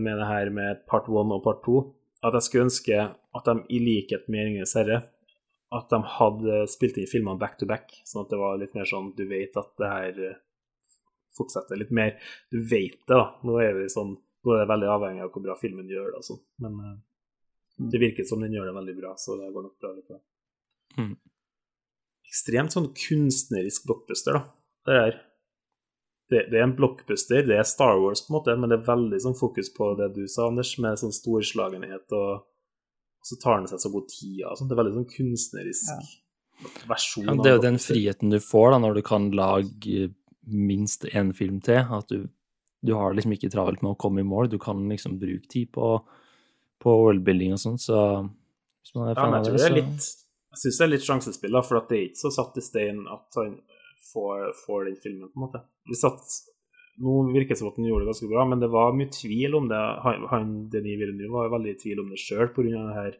med det her med part one og part to, at jeg skulle ønske at de i likhet med Ringenes herre at de hadde spilt inn filmene back to back, sånn at det var litt mer sånn Du vet at det her eh, fortsetter litt mer. Du vet det, da. Nå er, sånn, nå er det veldig avhengig av hvor bra filmen gjør det. sånn. Men uh, det virker som den gjør det veldig bra, så det går nok bra likevel. Mm. Ekstremt sånn kunstnerisk blockbuster, da. Det er, det, det er en blockbuster, det er Star Wars, på en måte, men det er veldig sånn fokus på det du sa, Anders, med sånn storslagenhet og så tar den seg så god tid. Altså. Det er veldig sånn kunstnerisk versjon Ja, det er jo den friheten du får da, når du kan lage minst én film til. At du, du har liksom ikke travelt med å komme i mål. Du kan liksom bruke tid på, på worldbuilding og sånn, så hvis man er fan av det, så litt Jeg syns det er litt sjansespill, da, for at det er ikke så satt i stein at han får, får den filmen, på en måte. Vi satt Nå virker det som at han gjorde det ganske bra, men det var mye tvil om det. Han, Denis Villeneuve var veldig i tvil om det sjøl pga. det her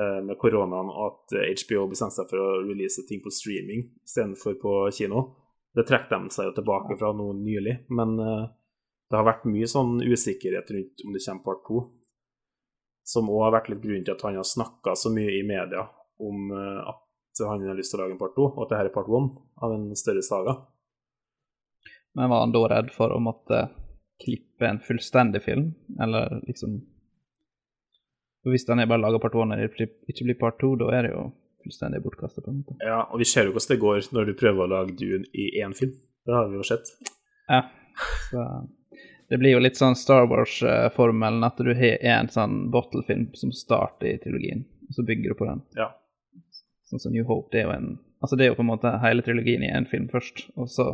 eh, med koronaen at eh, HBO bestemte seg for å release ting på streaming istedenfor på kino. Det trekker de seg jo tilbake fra nå nylig, men eh, det har vært mye sånn usikkerhet rundt om det kommer part to som òg har vært litt grunnen til at han har snakka så mye i media om eh, at han har lyst til å lage en part to, og at dette er part one av en større saga. Men var han da redd for å måtte klippe en fullstendig film, eller liksom For Hvis den er bare laga part one og ikke blir part to, da er det jo fullstendig bortkasta. Ja, og vi ser jo hvordan det går når du prøver å lage Dune i én film. Det har vi jo sett. Ja. Så det blir jo litt sånn Star Wars-formelen, at du har en sånn bottle-film som starter i trilogien, og så bygger du på den. Ja. Sånn som New Hope, det er jo en Altså, det er jo på en måte hele trilogien i én film først, og så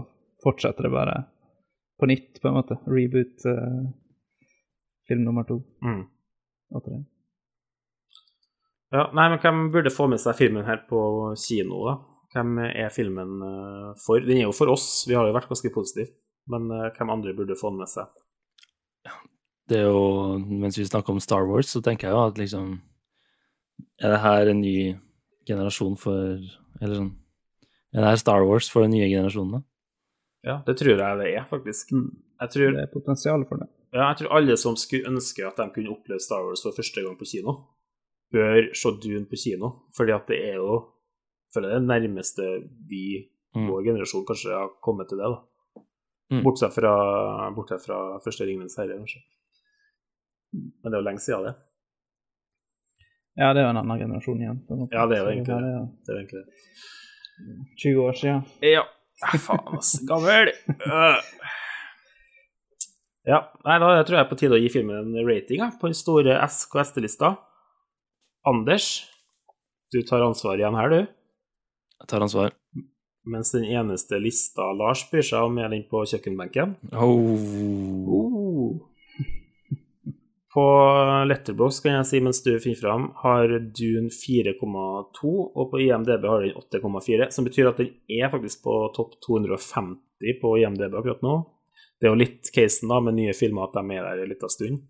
fortsetter det bare på nytt, på en måte. Reboot uh, film nummer to. Mm. og tre. Ja, nei, men hvem burde få med seg filmen her på kino, da? Hvem er filmen eh, for? Den er jo for oss, vi har jo vært ganske positive. Men eh, hvem andre burde få den med seg? Det er jo, mens vi snakker om Star Wars, så tenker jeg jo at liksom Er det her en ny generasjon for Eller sånn Er det her Star Wars for den nye generasjonen, da? Ja, det tror jeg det er, faktisk. Jeg tror, Det er potensial for det. ja, jeg tror alle som skulle ønske at de kunne oppleve Star Wars for første gang på kino, bør se Dune på kino. Fordi at det er jo føler jeg det nærmeste vi, Mm. vår generasjon, kanskje har kommet til det. da. Mm. Bortsett fra, bortsett fra første Ringenes herre, kanskje. Men det er jo lenge siden, det. Ja, det er jo en annen generasjon igjen. Ja, det er jo egentlig det. er Det er egentlig det. 20 år siden. Ja. Ah, Faen, ass. Gammel. Øh. Ja, nei, da tror jeg det er på tide å gi filmen en rating ja, på den store SKST-lista. Anders, du tar ansvar igjen her, du. Jeg tar ansvar. Mens den eneste lista Lars bryr seg om, er den på kjøkkenbenken. Oh. På Letterbox kan jeg si mens du finner fram, har Dune 4,2, og på IMDb har den 8,4, som betyr at den er faktisk på topp 250 på IMDb akkurat nå. Det er jo litt casen da, med nye filmer at de er der en liten stund.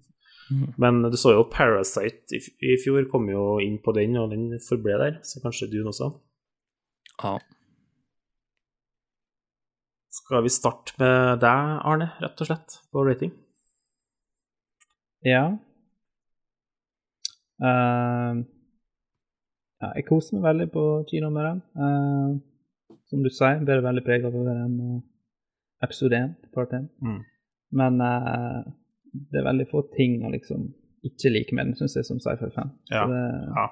Mm. Men du så jo Parasite i, fjor, kom jo inn på den, og den forble der, så kanskje Dune også. Ja. Skal vi starte med deg, Arne, rett og slett, på rating? Ja. Uh, ja, jeg koser meg veldig på kino med den. Uh, som du sier, bærer veldig preget av å være en eh, episode 1, part 1. Mm. Men eh, det er veldig få ting å liksom ikke like med den, syns jeg, som sci-fi-fan. Ja. Så det, Ja.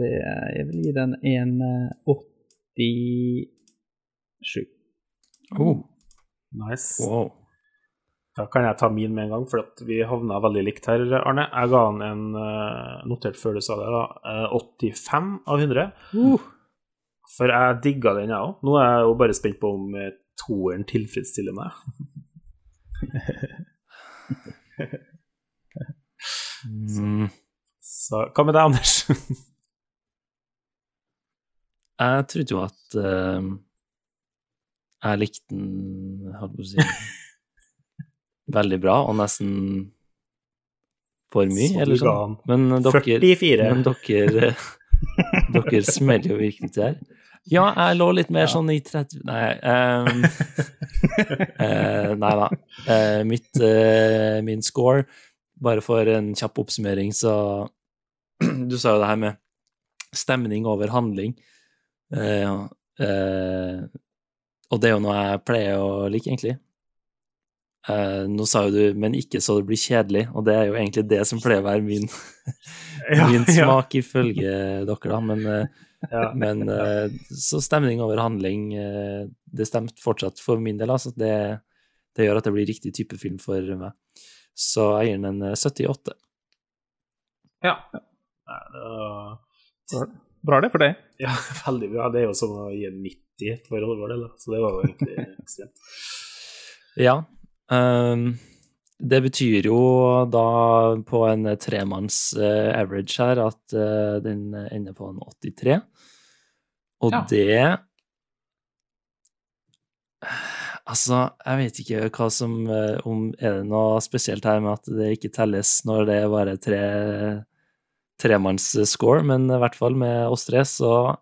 det Jeg vil gi den en eh, 87. Oh. Nice. Wow. Da kan jeg ta min med en gang, for at vi havna veldig likt her, Arne. Jeg ga han en, eh, notert før du sa det, da, eh, 85 av 100. For jeg digga den, jeg òg. Nå er jeg jo bare spent på om eh, toeren tilfredsstiller meg. Mm. Så hva med deg, Anders? Jeg trodde jo at uh, jeg likte den, holdt på å si, veldig bra, og nesten for mye, Så eller sånn. Men dere, 44. men dere, dere smeller jo virkelig til her. Ja, jeg lå litt mer sånn i 30 Nei, Um, uh, nei da. Uh, mitt, uh, min score, bare for en kjapp oppsummering, så Du sa jo det her med stemning over handling. Eh, ja, eh, og det er jo noe jeg pleier å like, egentlig. Eh, nå sa jo du 'men ikke så det blir kjedelig', og det er jo egentlig det som pleier å være min, Ja, min ja. ifølge dere, da. Men, uh, Ja. men uh, så stemning over handling, det stemte fortsatt for min del. Altså. Det, det gjør at det blir riktig type film for meg. Så jeg gir den en eh, 78. ja. Nei, det var Bra det for deg. Ja, veldig bra. Det er jo som å gi en 90 for vår del, så det var jo egentlig ekstremt. Ja. Ehm, det betyr jo da på en tremanns eh, average her at eh, den ender på en 83. Og Ja. det Altså, jeg vet ikke hva som eh, Om er det noe spesielt her med at det ikke telles når det er bare tre tremannsscore, men i hvert fall med oss tre, så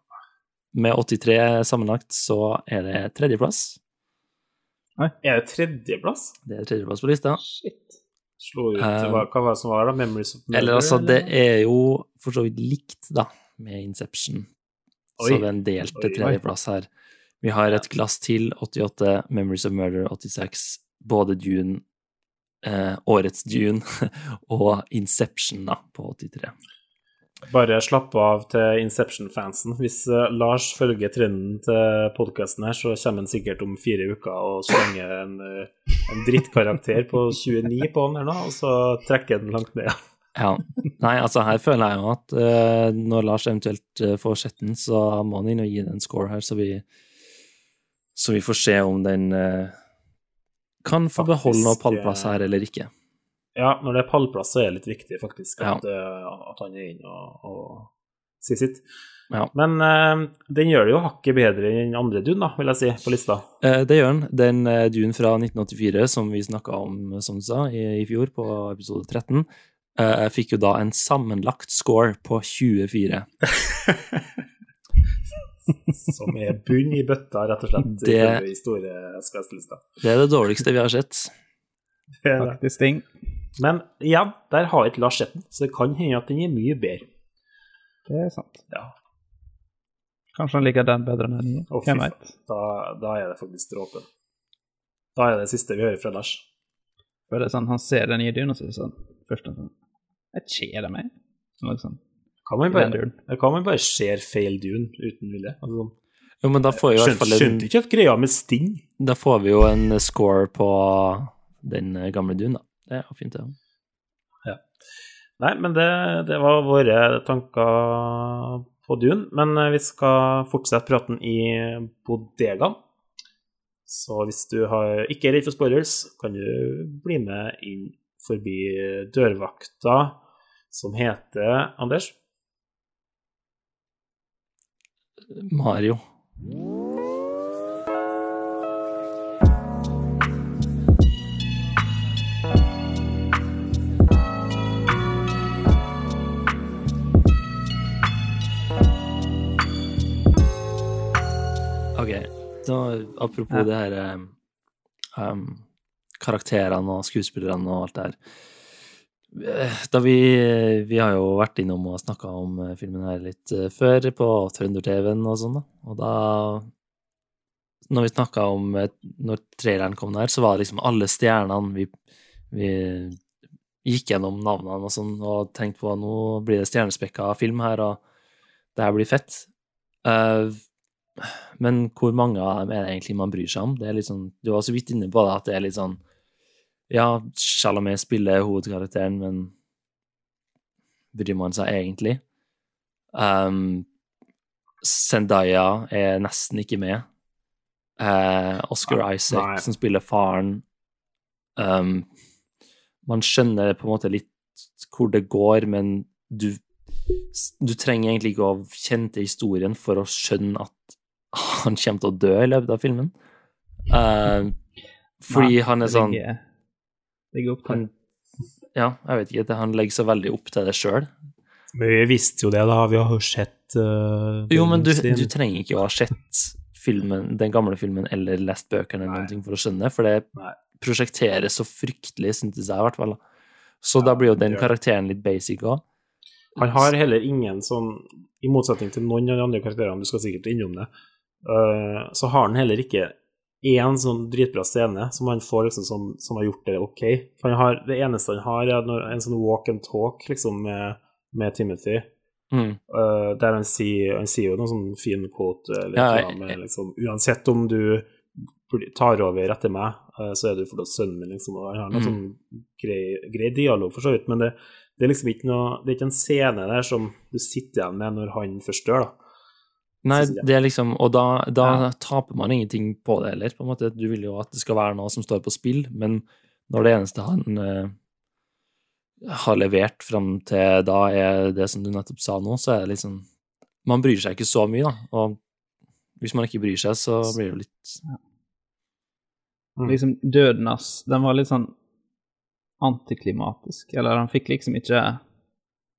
med 83 sammenlagt, så er det tredjeplass. Er det tredjeplass? Det er tredjeplass på lista. Shit. Slo ut Um, hva, hva var det som var da? Memories of Murder? Eller altså, det er jo for så vidt likt, da, med Inception. Oi. Så det er en delt Oi. tredjeplass her. Vi har et glass til, 88, Memories of Murder, 86, både Dune, eh, årets Dune, og Inception, da, på 83. Bare slapp av til Inception-fansen. Hvis eh, Lars følger trenden til podkasten her, så kommer han sikkert om fire uker og slenger en, eh, en drittkarakter på 29 på han her nå, og så trekker han langt ned. Ja. Nei, altså, her føler jeg jo at uh, når Lars eventuelt uh, får sett den, så må han inn og gi den en score her, så vi, så vi får se om den uh, kan få beholde noe pallplass her eller ikke. Ja, når det er pallplass, så er det litt viktig faktisk Ja. at, eh, at han er inne og, og sier sitt. Ja. Men uh, den gjør det jo hakket bedre enn andre Dune, da, vil jeg si, på lista. Uh, Det gjør den. Den uh, Dune fra 1984 som vi snakka om, som du sa, i, i fjor, på episode 13, uh, fikk jo da en sammenlagt score på 24. Som er bunn i bøtta, rett og slett, Det- i store skvestelista. Det er det dårligste vi har sett. Det er det. Faktisk ting. Men igjen, der har ikke Lars sett den, så det kan hende at den er mye bedre. Det er sant. Ja. Kanskje han liker den bedre enn den nye. Å, Hvem. Da, da er det faktisk dråpen. Da er det siste vi hører fra Lars. For det er sånn, Han ser den nye dyna, og så er det sånn Først sånn Jeg kjeder meg. Sånn, liksom. Kan man bare, duren. kan man bare ser feil Dune uten vilje? Altså, sånn. Jo, men da får vi i hvert fall en, skjønte ikke at greia med Sting. da får vi jo en score på den eh, gamle Dune, da. Det er fint, det. Nei, men det, det var våre tanker på Dune. Men eh, vi skal fortsette praten i bodegaen. Så hvis du har, ikke er redd for spoilers, kan du bli med inn forbi dørvakta, som heter Anders? Mario. Ok, apropos Ja. det her eh, um, karakterene og skuespillerne og alt det her. Eh, Da vi, vi har jo vært innom og snakka om eh, filmen her litt før, på Trønder-TV-en og sånn, da. Og da Når vi snakka om Når traileren kom der, så var det liksom alle stjernene vi, vi gikk gjennom navnene og sånn, og tenkte på nå blir det stjernespekka film her, og det her blir fett. Eh, men hvor mange av dem er det egentlig man bryr seg om? Det er litt sånn, du var så vidt inne på det, at det er litt sånn Ja, Chalamet spiller hovedkarakteren, men bryr man seg egentlig? Um, Zendaya er nesten ikke med. Uh, Oscar Nei. Isaac, Nei. som spiller faren um, Man skjønner på en måte litt hvor det går, men du, du trenger egentlig ikke å kjenne til historien for å skjønne at han kommer til å dø i løpet av filmen. Uh, fordi Nei, han er sånn ligger- ligger opp til. han, Ja, jeg vet ikke. det- Han legger så veldig opp til det sjøl. Men vi visste jo det, da. Vi har jo sett uh, Jo, men du, du trenger ikke å ha sett filmen, den gamle filmen eller lest bøkene eller noen ting for å skjønne det, for det Nei. prosjekteres så fryktelig, syntes jeg i hvert fall. Så Så da blir jo den det det. karakteren litt basic òg. Han har heller ingen sånn I motsetning til noen av de andre karakterene, du skal sikkert innom det, øh, så har han heller ikke én sånn dritbra scene som han får liksom som, som har gjort det ok. Har, det eneste han har, er når- en sånn walk and talk liksom med, med Timothy, Mm. Uh, der han sier, han sier jo noen sånn fin quote eller Ja, jeg- med liksom Uansett om du tar over etter meg, uh, så er du fortsatt sønnen min, liksom. Og han har noen Mm. sånn grei, grei dialog, for så vidt, men det, det er liksom ikke noe Det er ikke en scene der som du sitter igjen med når han først dør, da. Nei, det er liksom Og da, da Ja. taper man ingenting på det heller, på en måte. Du vil jo at det skal være noe som står på spill, men når det eneste han uh, har levert fram til da, er det som du nettopp sa nå, så er det liksom Man bryr seg ikke så mye, da. Og hvis man ikke bryr seg, så blir det jo litt Mm. Liksom døden hans, den var litt sånn antiklimatisk. Eller han fikk liksom ikke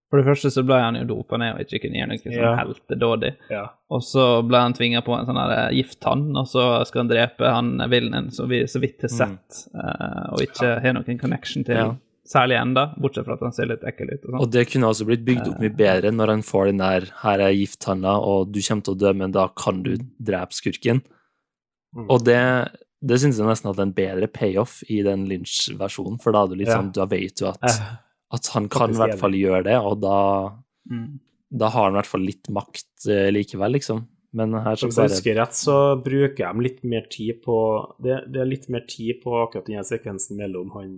For det første så ble han jo dopa ned og ikke kunne gjøre noe sånn Ja. heltedådig. Ja. Og så ble han tvinga på en sånn her gifttann, og så skal han drepe han villainen som vi så vidt har sett, eh, og ikke har noen connection til, Ja. særlig enda, bortsett fra at han ser litt ekkel ut og sånn. Og det kunne også blitt bygd opp mye bedre når han får den der 'her er gifttanna, og du kommer til å dø, men da kan du drepe skurken'. Mm. Og det, det syns jeg nesten hadde en bedre payoff i den Lynch-versjonen, for da, hadde du litt sånn, da vet du at, Eh, at han kan i hvert fall gjøre det, og da, Mm. da har han i hvert fall litt makt eh, likevel, liksom. Men her så Hvis jeg husker rett, så bruker de litt mer tid på Det, det er litt mer tid på akkurat denne sekvensen mellom han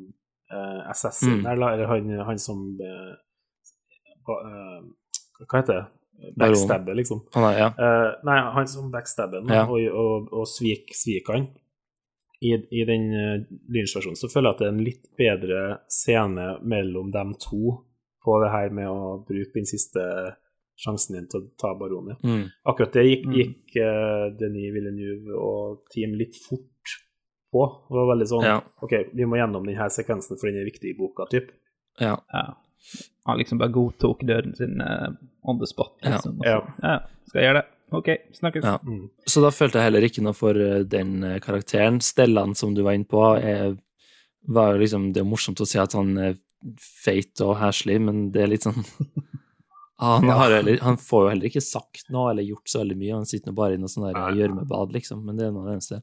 eh, assassin Mm. eller, han, han som eh, eh, Hva heter det? Backstabber, liksom. Ah, nei, ja. Eh, nei, han som backstabber Ja. og, og, og svik, svik han. I, i den uh, lynstasjonen så føler jeg at det er en litt bedre scene mellom dem to på det her med å bruke den siste sjansen din til å ta baronen. Mm. Akkurat det gikk, Mm. gikk uh, Denis Villeneuve og team litt fort på. Det var veldig sånn Ja. OK, vi må gjennom denne sekvensen, for den er viktig i boka, typ. Ja. Ja. Han liksom bare godtok døden sin uh, on the spot, Ja. liksom. Ja. ja. Skal jeg gjøre det? OK, snakkes. Ja. Mm. Så da følte jeg heller ikke noe for eh, den eh, karakteren. Stellan, som du var inne på, er, var liksom Det er morsomt å si at han er feit og heslig, men det er litt sånn han, har heller, han får jo heller ikke sagt noe eller gjort så veldig mye. Han sitter nå bare i noe sånn gjørmebad, liksom. Men det er noe av det eneste.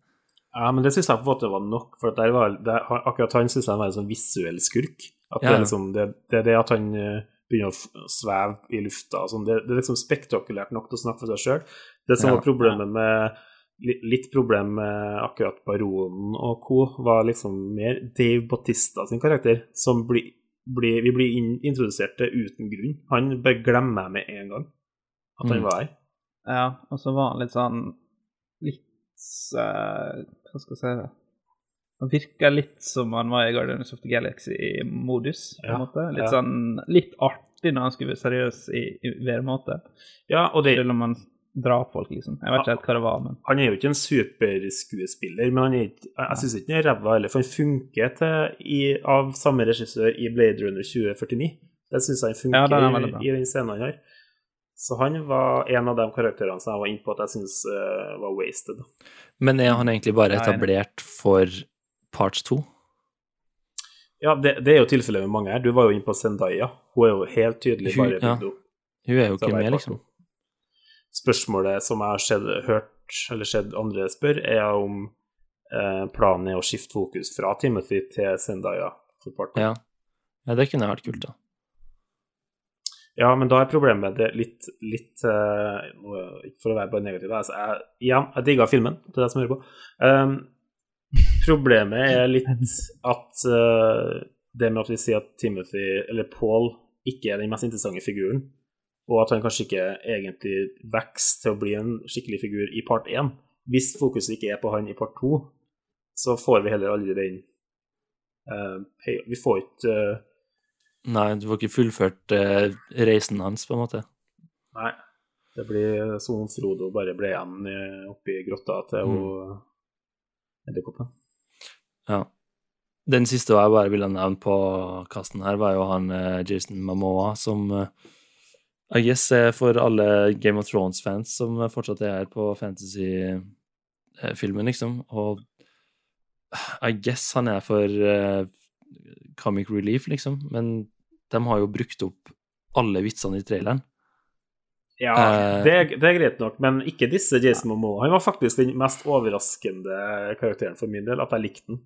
Ja, men det syns jeg på en måte var nok, for at der var, der, akkurat han syns jeg var en sånn visuell skurk. At det, Ja. er liksom, det, det er det at han eh, begynner å sveve i lufta sånn, det, det er liksom spektakulært nok til å snakke for seg sjøl. Det som Ja. var problemet med Litt problem med akkurat Baronen og co. var liksom mer Dave Bautista sin karakter, som blir, blir Vi blir inn, introdusert til uten grunn. Han bare glemmer med en gang at han Mm. var her. Ja, og så var han litt sånn Litt uh, Hva skal jeg si det? Han virker litt som han var i Guardians of the Galaxy-modus, på en Ja, måte. Litt ja. sånn Litt artig når han skulle være seriøs i, i hver måte. Ja, og det, Selv om han drar folk, liksom. Jeg vet ikke helt hva det var, men Han er jo ikke en superskuespiller, men han er ikke, jeg, syns ikke han er ræva heller, for han funker til, i, av samme regissør i Blade Runner 2049. Det syns jeg funker Ja, den i, i den scenen han har. Så han var en av de karakterene som jeg var inne på at jeg syns var wasted. Men er han egentlig bare etablert for part to? Ja, det, det er jo tilfellet med mange her. Du var jo inne på Zendaya. Hun er jo helt tydelig Hun- bare ja. Hun er jo ikke med, liksom. Spørsmålet som jeg har sett, hørt eller sett andre spør, er om eh, planen er å skifte fokus fra Timothy til Zendaya for part. Ja. ja, det kunne vært kult, da. Ja, men da er problemet det litt, litt Ikke for å være bare negativ, altså, jeg, igjen, jeg digga filmen, til deg som hører på. Um, problemet er litt at uh, det med at vi sier at Timothy, eller Paul, ikke er den mest interessante figuren, og at han kanskje ikke egentlig vokser til å bli en skikkelig figur i part én. Hvis fokuset ikke er på han i part to, så får vi heller aldri den uh, Vi får ikke uh, Nei, du får ikke fullført reisen hans, på en måte. Nei. Det blir som om Frodo bare ble igjen oppi grotta til Mm. hun edderkoppen. Ja. Den siste jeg bare ville nevne på kasten her, var jo han eh, Jason Mamoa, som eh, I guess er for alle Game of Thrones-fans som fortsatt er her på fantasy-filmen, liksom. Og I guess han er for uh, comic relief, liksom. Men de har jo brukt opp alle vitsene i traileren. Ja, Eh, det, det er greit nok, men ikke disse Jason Momoa. Han var faktisk den mest overraskende karakteren for min del, at jeg likte den.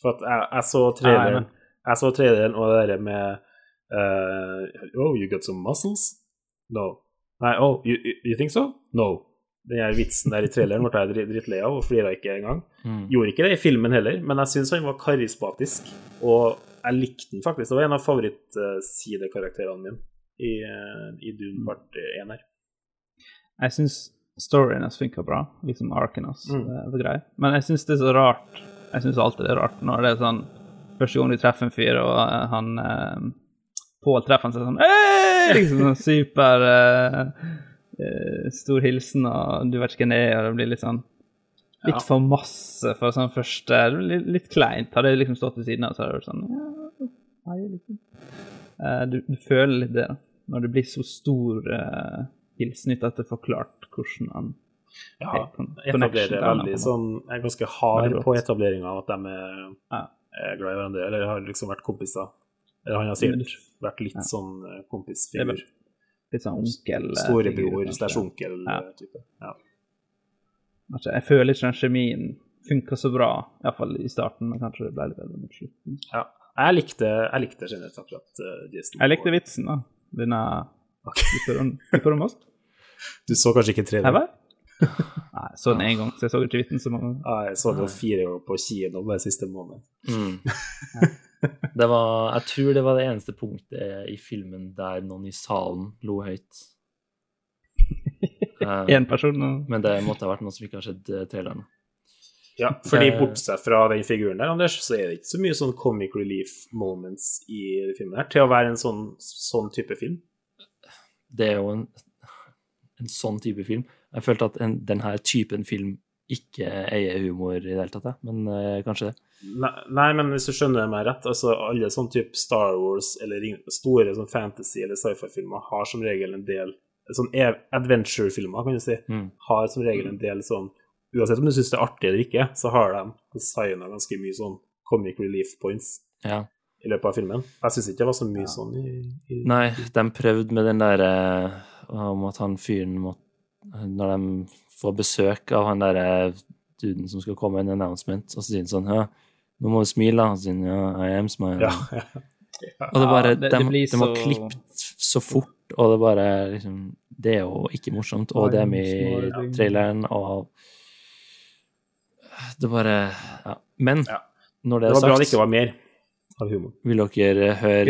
For at jeg, jeg så traileren, jeg så traileren og det der med uh, Oh, you got some muscles? No. Nei, oh, you, you- think so? No. Den vitsen der i traileren ble jeg dri- drittlei av og flira ikke engang. Mm. Gjorde ikke det i filmen heller, men jeg syns han var karismatisk. Og jeg likte den faktisk. Det var en av favorittsidekarakterene mine i, eh, i Dune part 1 her. Jeg syns storyen hans funka bra. Liksom arken hans Mm. var grei. Men jeg syns det er så rart. Jeg syns alltid det er rart når det er sånn Første gang du treffer en fyr, og eh, han eh, Pål treffer han seg sånn «Hei!» Liksom sånn super eh, eh, Stor hilsen, og du vet ikke hvem det er, og det blir litt sånn Litt for masse for sånn første Litt, litt kleint. Hadde jeg liksom stått ved siden av, så hadde det vært sånn ja, hei, liksom. Eh, du, du føler litt det, da. Når det blir så stor uh, hilsen uten at det forklart hvordan han Ja, etablerer veldig sånn Jeg er ganske hard på etableringa av at de er, Ja. er glad i hverandre, eller har liksom vært kompiser. Eller han har sikkert vært litt Ja. sånn eh, kompisfigur. Litt sånn onkel eh, Storebror slash onkel Ja. eh, type. Ja. Jeg føler ikke den kjemien funka så bra, iallfall i starten, men kanskje det ble litt bedre mot slutten. ja. Jeg likte, jeg likte generelt akkurat uh. Jeg likte vitsen, da. Denne Du spør om- du spør om oss? Du så kanskje ikke traileren? Nei, jeg så den én gang, så jeg så ikke vitsen så mange ganger. Ja, jeg så den jo fire ganger på kino bare siste måned. Mm. Det var, jeg tror det var det eneste punktet i filmen der noen i salen lo høyt. Eh, Én person og men det måtte ha vært noen som ikke har sett eh, traileren. Ja, fordi Eh. bortsett fra den figuren der, Anders, så er det ikke så mye sånn comic relief moments i filmen her, til å være en sånn, sånn type film. Det er jo en, en sånn type film. Jeg følte at en, denne typen film ikke eier humor i det hele tatt, men uh, kanskje det. Nei, nei, men hvis du skjønner meg rett, altså alle sånn type Star Wars eller store sånn fantasy- eller sci-fi-filmer har som regel en del Sånn adventure-filmer, kan du si, Mm. har som regel en del sånn Uansett om du syns det er artig eller ikke, så har de designa ganske mye sånn comic relief points Ja. I løpet av filmen. Jeg syns ikke det var så mye sånn i, i Nei, de prøvde med den derre om at han fyren må Når de får besøk av han derre duden som skal komme med en announcement, og så sier han sånn Ja, nå må du smile, da. Og så sier han ja, I am smiling. Ja. Og det bare, Ja, det- de, det blir de har så- klippet så fort, og det bare liksom Det er jo ikke morsomt, og det er med i traileren, og Det bare Ja. Men Ja. når det Det er var bra det ikke var mer av humor. vil dere høre.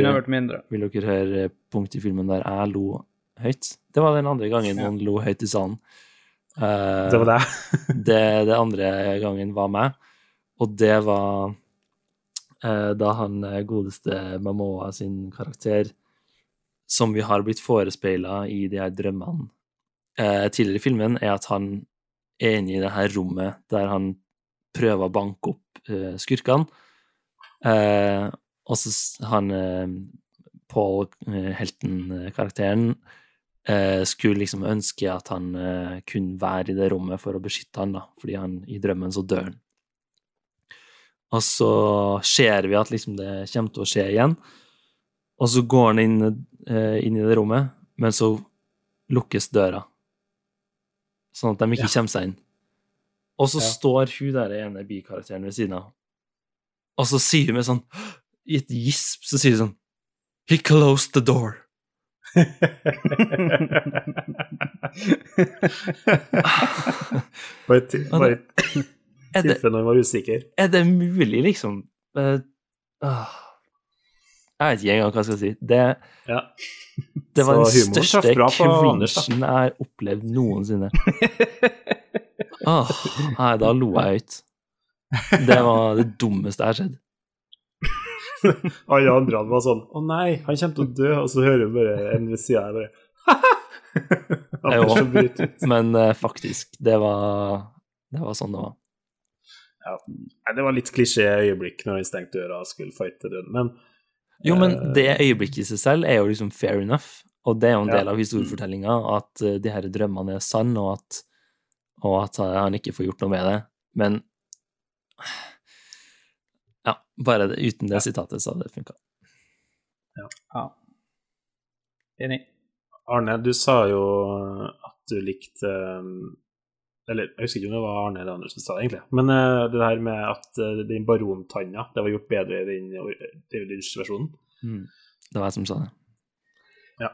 Vil dere høre punkt i filmen der jeg lo høyt? Det var den andre gangen noen lo høyt i salen. Uh, Det var det. det, det andre gangen var meg, og det var uh, da han eh, godeste Mamoa sin karakter, som vi har blitt forespeila i de her drømmene uh, tidligere i filmen, er at han er inne i det her rommet der han prøver å banke opp skurkene. Eh, og så han eh, Paul, eh, helten-karakteren, eh, skulle liksom ønske at han eh, kunne være i det rommet for å beskytte han, da, fordi han i drømmen så dør han. Og så ser vi at liksom det kommer til å skje igjen, og så går han inn, inn i det rommet, men så lukkes døra, sånn at de ikke kommer seg inn. Og så Ja. står hun der ene bikarakteren ved siden av, og så sier hun med sånn, i et gisp, så sier hun sånn, He closed the door. Bare i tilfelle han var usikker. er det mulig, liksom? Uh. Jeg vet ikke engang hva jeg skal si. Det, Ja. det var den største cringen jeg har opplevd noensinne. Åh, nei, da lo jeg høyt. Det var det dummeste jeg har sett. Alle andre var sånn Å nei, han kommer til å dø. Og så hører du bare en ved sida her bare ut. Men uh, faktisk, det var, det var sånn det var. Ja, Det var litt klisjé øyeblikk når han stengte døra og skulle fighte døden, men Jo, men uh, det øyeblikket i seg selv er jo liksom fair enough, og det er jo en Ja. del av historiefortellinga at uh, de her drømmene er sanne, og at, og at han ikke får gjort noe med det. Men ja, bare det, uten det sitatet så hadde det funka. Ja. Enig. Arne, du sa jo at du likte um, Eller jeg husker ikke om det var Arne eller andre som sa det, egentlig. Men uh, det her med at uh, den barontanna det var gjort bedre i den David Lynch-versjonen. Det var jeg som sa det. Ja.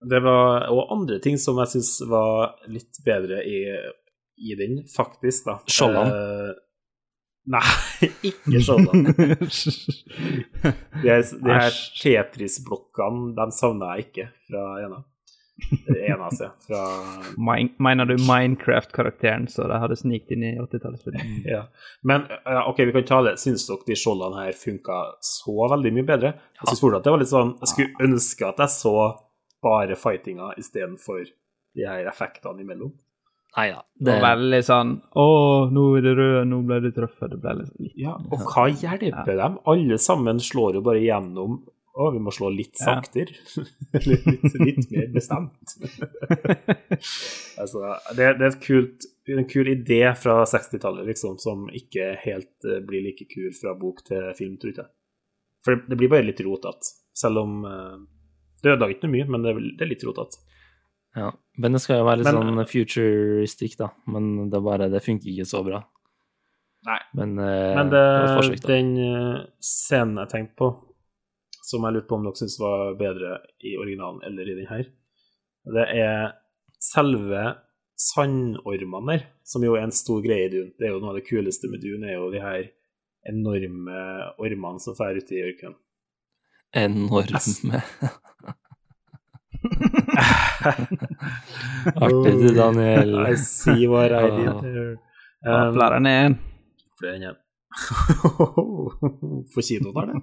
Det var òg andre ting som jeg syns var litt bedre i, i den, faktisk, da. Skjoldene? Eh, nei, ikke skjoldene. De de her Tetris-blokkene, de savna jeg ikke fra ena. Ena, altså. Fra Min- Mener du Minecraft-karakteren så de hadde snikt inn i 80-tallsfilmen? Ja. Men ja, OK, vi kan ta det. Syns dere de skjoldene her funka så veldig mye bedre? Jeg synes fortsatt det var litt sånn Jeg skulle ønske at jeg så bare fightinga istedenfor de her effektene imellom. Nei da. Det var veldig sånn Å, nå er det rød, nå ble det truffet. Det ble litt, litt Ja, og hva hjelper dem? Alle sammen slår jo bare gjennom Å, vi må slå litt Ja. saktere. litt, litt, litt mer bestemt. altså, det, det er et kult, en kul idé fra 60-tallet, liksom, som ikke helt uh, blir like kul fra bok til film, tror jeg. For det, det blir bare litt rotete. Selv om uh, Det ødelegger ikke noe mye, men det det er litt rotete. Ja. Men det skal jo være litt Men- sånn futuristic, da. Men det bare Det funker ikke så bra. Nei. Men, eh, Men det, det forsøk, den eh, scenen jeg tenkte på, som jeg lurte på om dere syntes var bedre i originalen eller i den her, det er selve sandormene der, som jo er en stor greie i Dune. Det er jo noe av det kuleste med Dune, er jo de her enorme ormene som drar ute i ørkenen. Enorme. Artig du, Daniel. I see what I did there. Ja, Um, Flere enn én. Flere enn én. For kino tar det.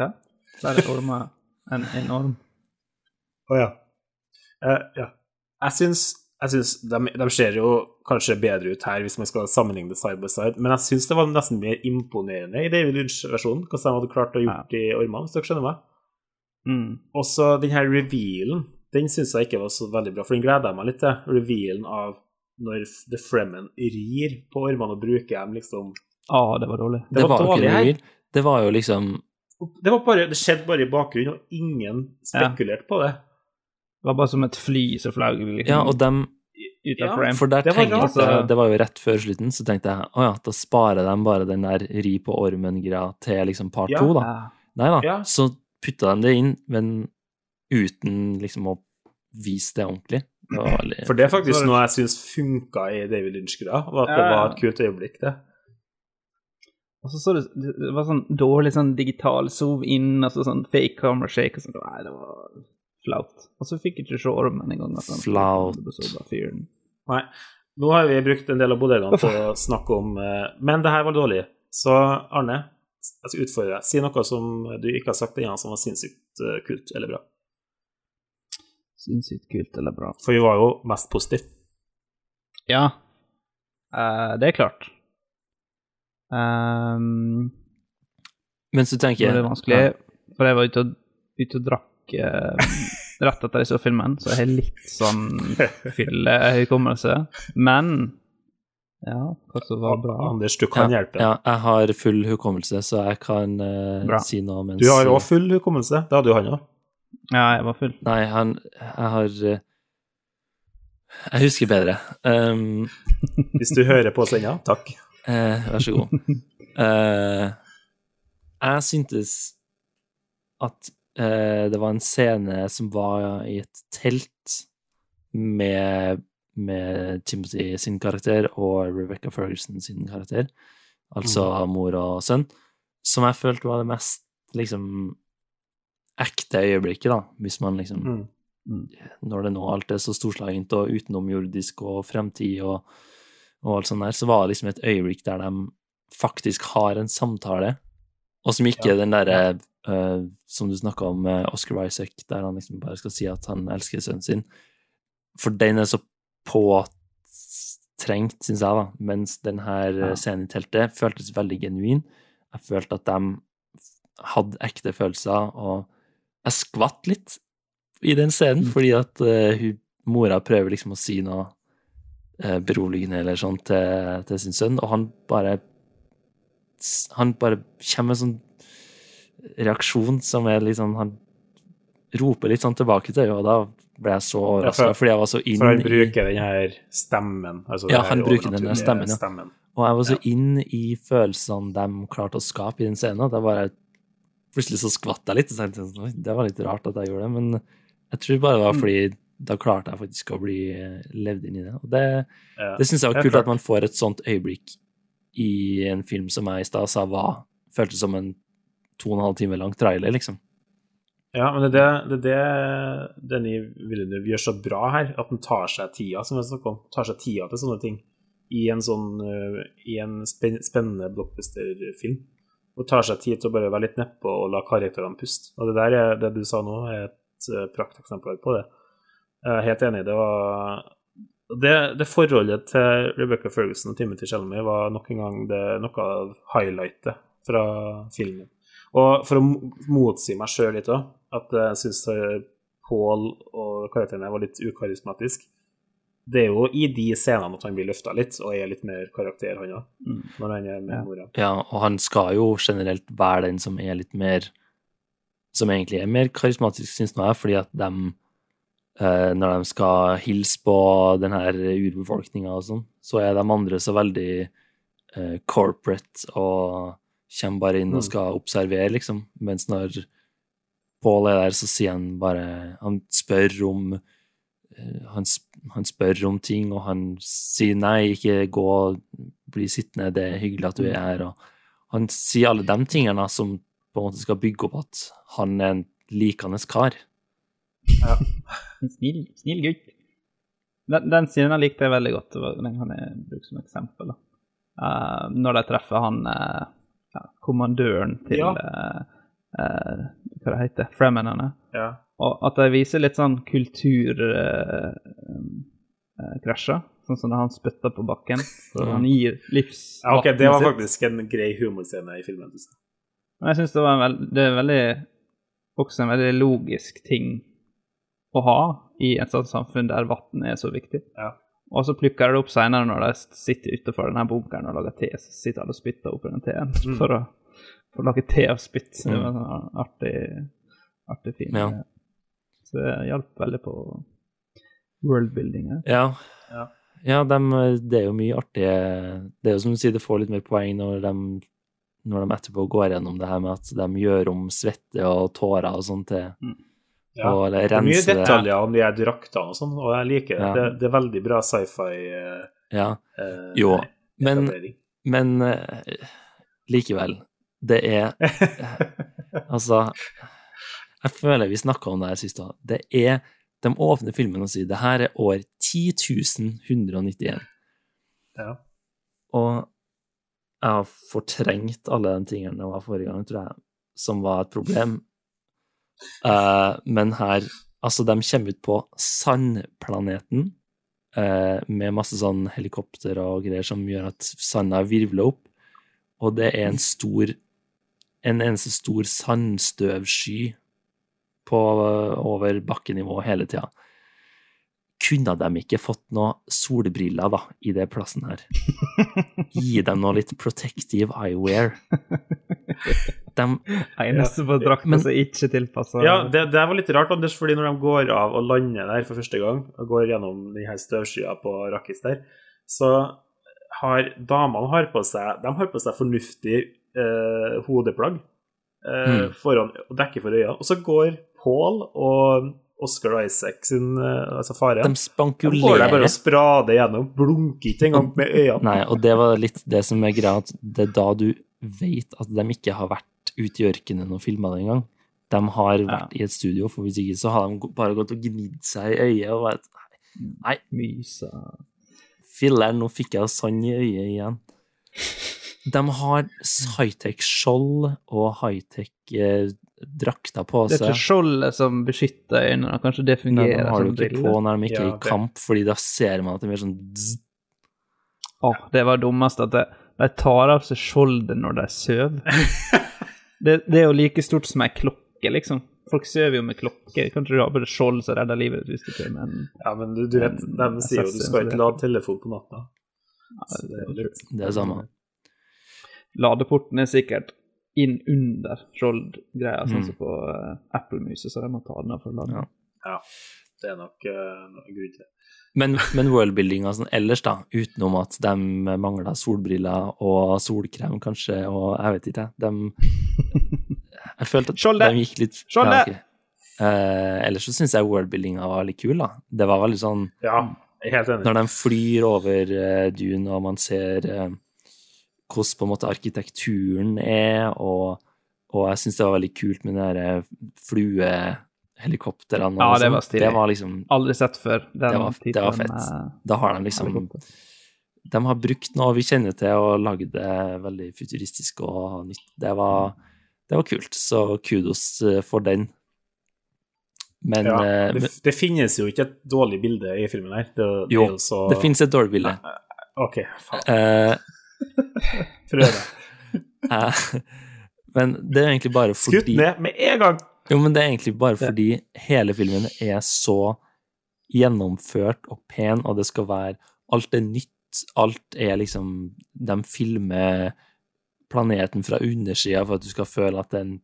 Ja. Flere ormer enn en orm. Å ja. Uh, ja. Jeg syns, jeg syns de, de ser jo kanskje bedre ut her hvis man skal sammenligne det side by side, men jeg syns det var nesten mer imponerende i David Lynch-versjonen, hvordan de hadde klart å gjort de ormene, hvis dere skjønner meg. Mm. Og så den her revealen, den syns jeg ikke var så veldig bra, for den gleder jeg meg litt til. Revealen av når The Fremen rir på ormene og bruker dem liksom Ah, det var dårlig. Det Det var var dårlig her. Det var jo liksom Det var bare, det skjedde bare i bakgrunnen, og ingen spekulerte på det. Det var bare som et fly som fløy liksom, Ja, og dem ut av ja, frame. For der Det var tenkte rart, jeg, altså. det var jo rett før slutten, så tenkte jeg å ja, da sparer de bare den der ri på ormen-greia til liksom part Ja. to, da. Ja. Nei da, Ja. så putta de det inn, men uten liksom å vise det ordentlig. Det var veldig For det er faktisk noe jeg syns funka i David Lynch-greia, og at det Ja, var et kult øyeblikk, det. Og så så det, det var sånn dårlig sånn digital zoom inn, og så sånn fake camera shake og sånn. Nei, det var flaut. Og så fikk jeg ikke se ormen engang. Sånn, Flaut. det så bare fyren. Nei. Nå har vi brukt en del av bodegene til å snakke om eh, Men det her var dårlig. Så Arne, jeg skal utfordre deg. Si noe som du ikke har sagt ennå, som var sinnssykt eh, kult eller bra. Sinnssykt kult eller bra. For vi var jo mest positive. Ja, uh, det er klart. Um, Mens du tenker det er var vanskelig, for jeg var ute og, ute og drakk uh, rett etter jeg så filmen, så jeg har litt sånn fyllehukommelse. Men ja, hva som var bra Anders, du kan ja, hjelpe. Ja, jeg har full hukommelse, så jeg kan uh, si noe mens Du har òg full hukommelse. Det hadde jo han òg. Ja, jeg var full. Nei, han Jeg har uh, Jeg husker bedre. Um, Hvis du hører på oss ennå, takk. Uh, vær så god. Eh, jeg syntes at eh, det var en scene som var i et telt med, med Timothy sin karakter og Rebecca Ferguson sin karakter, altså mor og sønn, som jeg følte var det mest liksom ekte øyeblikket, da, hvis man liksom Mm. når det nå alt er så storslagent og utenomjordisk og fremtid og, og alt sånt der, så var det liksom et øyeblikk der de faktisk har en samtale, og som ikke er den derre Uh, som du snakka om med Oscar Isaac, der han liksom bare skal si at han elsker sønnen sin. For den er så påtrengt, syns jeg, da, mens den her Ja. scenen i teltet føltes veldig genuin. Jeg følte at de hadde ekte følelser, og jeg skvatt litt i den scenen, fordi at uh, hun, mora prøver liksom å si noe uh, beroligende eller sånn til, til sin sønn, og han bare Han bare kommer med en sånn reaksjon som er litt sånn Han roper litt sånn tilbake til henne, og da ble jeg så overraska, for- fordi jeg var så inn For han bruker den her stemmen. Altså Ja, han bruker den stemmen, ja. stemmen. Og jeg var så inn i følelsene de klarte å skape i den scenen, at jeg bare Plutselig så skvatt jeg litt, og tenkte sånn, det var litt rart at jeg gjorde det, men jeg tror bare det var fordi da klarte jeg faktisk å bli eh, levd inn i det. Og det, Ja. det syns jeg var kult, at man får et sånt øyeblikk i en film som jeg i stad sa var Føltes som en to og en halv time lang trailer, liksom. Ja, men det er det, det, det denne Villeneuve gjør så bra her, at han tar seg tida, som jeg snakket om, tar seg tida til sånne ting i en sånn øh, i en spennende blockbuster-film. Og tar seg tid til å bare være litt nedpå og la karakterene puste. Og det der er, det du sa nå, er et uh, prakteksempel på det. Jeg er helt enig. Det var det, det forholdet til Rebecca Ferguson og Timothy Chalamet var nok en gang det, noe av highlightet fra filmen. Og for å motsi meg sjøl litt òg, at jeg syns Paul og karakterene var litt ukarismatisk. Det er jo i de scenene at han blir løfta litt, og er litt mer karakter, han òg, når han er med mora. Ja, og han skal jo generelt være den som er litt mer Som egentlig er mer karismatisk, syns nå jeg, fordi at de eh, Når de skal hilse på den her urbefolkninga og sånn, så er de andre så veldig eh, corporate og kommer bare inn og Mm. skal observere, liksom. Mens når Paul er der, så sier han bare Han spør om eh, han, han spør om ting, og han sier nei, ikke gå, bli sittende, det er hyggelig at du er her. Og han sier alle de tingene som på en måte skal bygge opp at han er en likende kar. En snill, snill gutt. Den, den scenen likte jeg veldig godt. Den kan jeg bruke som eksempel. eh, når de treffer han eh, ja, kommandøren til Ja. uh, uh, Hva det heter Fremenene. Ja. Og at de viser litt sånn kulturkrasjer. sånn som da han spytter på bakken. Så han gir livs... ja, ok, det var sitt. faktisk en grei humorscene i filmen. Men jeg syns det var en veld, det er veldig også en veldig logisk ting å ha i et sånt samfunn der vann er så viktig. Ja. Og så plukker de det opp seinere når de sitter utenfor denne bunkeren og lager te. Så sitter alle og spytter oppi den teen Mm. for, å, for å lage te av spytt. Det var sånn artig, artig fin Ja. Så det hjalp veldig på worldbuilding. Ja. Ja. Ja, de, det er jo mye artige Det er jo som du sier, det får litt mer poeng når de, når de etterpå går gjennom det her med at de gjør om svette og tårer og sånn til Ja. og Det er mye detaljer om de her draktene og sånn, og jeg liker det. Ja. Det, det er veldig bra sci-fi. eh, Ja. eh, Jo, men, men eh, likevel. Det er Altså Jeg føler vi snakka om det her sist òg. Det er De åpner filmen og sier det her er år 10.191. Ja. Og jeg har fortrengt alle de tingene det var forrige gang, tror jeg, som var et problem. Eh, men her Altså, de kommer ut på sandplaneten uh, med masse sånn helikopter og greier som gjør at sanda virvler opp, og det er en stor En eneste stor sandstøvsky på over bakkenivå hele tida. Kunne de ikke fått noe solbriller da, i det plassen her? Gi dem noe litt protective eyewear. De, Eneste på drakta som ikke tilpassa Ja, det, det var litt rart, Anders, fordi når de går av og lander der for første gang, og går gjennom de her støvskya på Rakkis der, så har damene har på seg De har på seg fornuftig eh, hodeplagg eh, Mm. foran, og dekker for øya. Og så går Paul og Oscar Isaac sin eh, altså faren de De går der bare spankulerer. og sprader gjennom, blunker ikke engang med øynene. Nei, og det var litt det som er greia, at det er da du vet at de ikke har vært ute i ørkenen og filma det engang. De har vært i et studio, for hvis ikke så har de bare gått og gnidd seg i øyet og vært Nei, Mysa filler'n, nå fikk jeg sand i øyet igjen. De har high-tech-skjold og high-tech eh, på Det er seg. skjoldet som beskytter øynene, kanskje det fungerer? Nei, de har det du ikke briller. på når de ikke er Ja, i kamp, fordi da ser man at det er sånn. Åh, det var dummest at de tar av seg skjoldet når de sover. det, det er jo like stort som ei klokke, liksom. Folk sover jo med klokke. Kan ikke du ha på deg skjold som redder livet ditt hvis du men Ja, men du, du vet, de sier jo du skal ikke lade telefon på natta. Ja, det er litt Det er det samme. Ladeporten er sikkert inn under skjoldgreia, sånn Mm. som på uh, Apple-muset, så de må ta den av for å lade. Ja. Ja, det er nok uh, grunn til det. Men, men worldbuildinga sånn ellers, da, utenom at de mangla solbriller og solkrem, kanskje, og jeg vet ikke, de Jeg følte at Skjoldet! de gikk litt Skjoldet! Ja, okay. uh, ellers så syns jeg worldbuildinga var litt kul, da. Det var veldig sånn Ja, helt enig. Når de flyr over uh, dune, og man ser uh, hvordan på en måte arkitekturen er, og, og jeg syns det var veldig kult med de der fluehelikoptrene. Ja, det sånn. var. Det var liksom Aldri sett før. Det var- det var fett. eh, Da har de liksom helikopter. De har brukt noe vi kjenner til, og lagd det veldig futuristisk og nytt. Det var, det var kult, så kudos eh, for den. Men, Ja, eh, det, det finnes jo ikke et dårlig bilde i filmen her. Det, det jo, jo så det finnes et dårlig bilde. OK, faen. Prøv det. men det er egentlig bare Skutt ned med en gang! Jo, men det er egentlig bare fordi hele filmen er så gjennomført og pen, og det skal være Alt er nytt. Alt er liksom De filmer planeten fra undersida for at du skal føle at det er en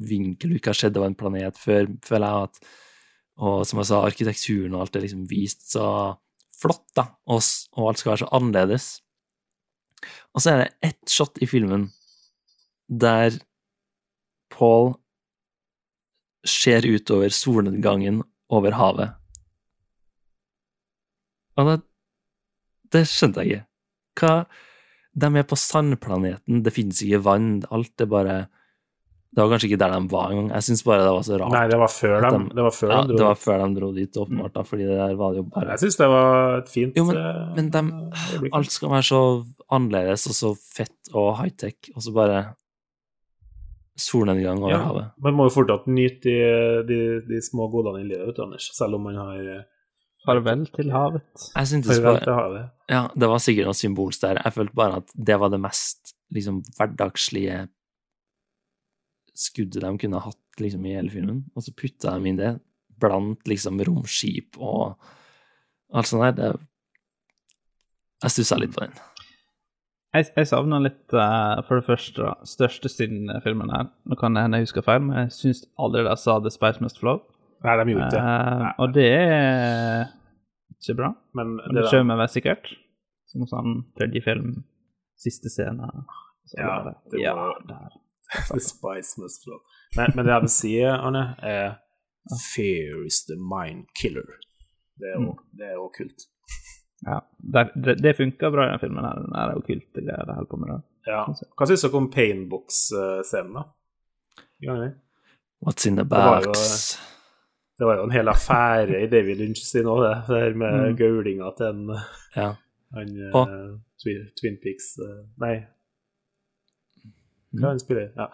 vinkel du ikke har sett av en planet før, føler jeg at Og som jeg sa, arkitekturen og alt er liksom vist så flott, da, og, og alt skal være så annerledes. Og så er det ett shot i filmen der Paul ser utover solnedgangen over havet. Og det, det skjønte jeg ikke. Hva De er på sandplaneten, det finnes ikke vann, alt er bare Det var kanskje ikke der de var engang. Jeg syns bare det var så rart. Nei, det var før de, de, det var før ja, de dro. det var før de dro dit, åpenbart, da, fordi det der var det jo bare Jeg syns det var et fint Jo, men, eh, men de, alt skal være så annerledes og så fett og high-tech, og så bare solnedgang over Ja, havet. Man må jo fortsatt nyte de, de, de små godene i livet, vet du, Anders. Selv om man har eh, Farvel til havet. Jeg syntes farvel bare til havet. Ja, det var sikkert noe symbolsk der. Jeg følte bare at det var det mest liksom hverdagslige skuddet de kunne hatt liksom i hele filmen, og så putta de inn det blant liksom romskip og alt sånt der. Det, jeg stussa litt på den. Jeg, jeg savner litt, uh, for det første, største i filmen her. Nå kan det hende jeg husker feil, men jeg syns aldri de sa The Spice Must Flow. Nei, de gjorde ikke det. Eh, og det er ikke bra. Men Men det det der- kommer vel sikkert. Som sånn tredje film, siste scene. Så Ja, det, det ja, var- der. The spice must flow. Men, men det jeg vil si, Arne, er Fear is the mind killer. Det er òg det er kult. Ja, Det, det, det funka bra i den filmen. her, Den her okkulte greia de holder på med. Det. Ja. Hva syns dere om Painbox-scenen, da? What's in the var jo- box? Det var jo en hel affære i David Lynch sin òg, det. Det her med Mm. gaulinga til en Ja. han, eh, Og? Twin, Twin Peaks uh, Nei, Mm. hva han spiller Ja.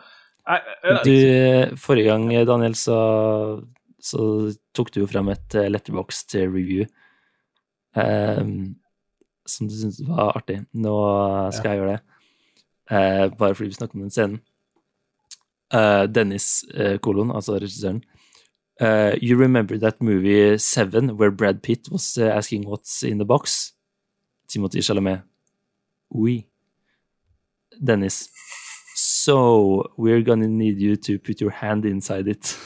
Nei, eh, Du, forrige gang, Daniel, så, så tok du jo frem et eh, letterbox til review som du syntes var artig. Nå skal jeg gjøre det, eh, bare fordi vi snakker om den scenen. Eh, Dennis eh, kolon, altså regissøren. Uh, you remember that movie Seven, where Brad Pitt was uh, asking what's in the box? Timothy Chalamet. Oui. Dennis. So, we're gonna need you to put your hand inside it.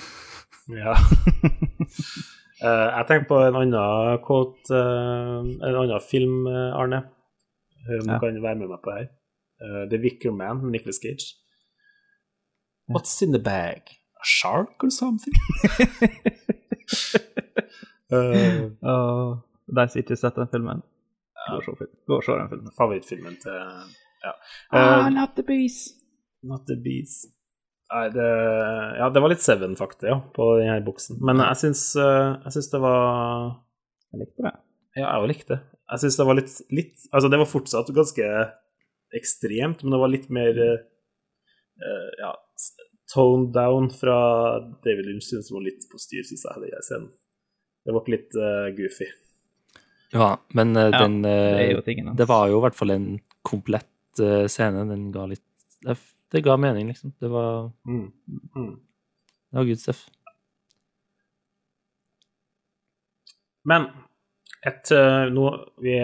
Ja. Eh, jeg tenker på en annen quote, eh, en annen film, eh, Arne. Hør om Ja. du kan være med meg på her. Eh, The Wicker Man med Nicholas Cage. What's in the bag? A shark or something? uh, Og de som ikke har sett den filmen, gå og se den filmen. favorittfilmen til Ja. Ah, Eh, not the bees. Not the Bees. Nei, det Ja, det var litt Seven, faktisk, ja, på denne boksen. Men jeg syns, eh, jeg syns det var Jeg likte det. Ja, jeg òg likte det. Jeg syns det var litt, litt Altså, det var fortsatt ganske ekstremt, men det var litt mer eh, eh, Ja, toned down fra David Lynch, som det var litt på styr, syns jeg, den scenen. Det ble litt uh, goofy. Ja, men Ja, den Det eh, tingen. Det var jo i hvert fall en komplett scene. Den ga litt Det, ga mening, liksom. Det var, Mm. Mm. det var good stuff. Men et, eh, nå, vi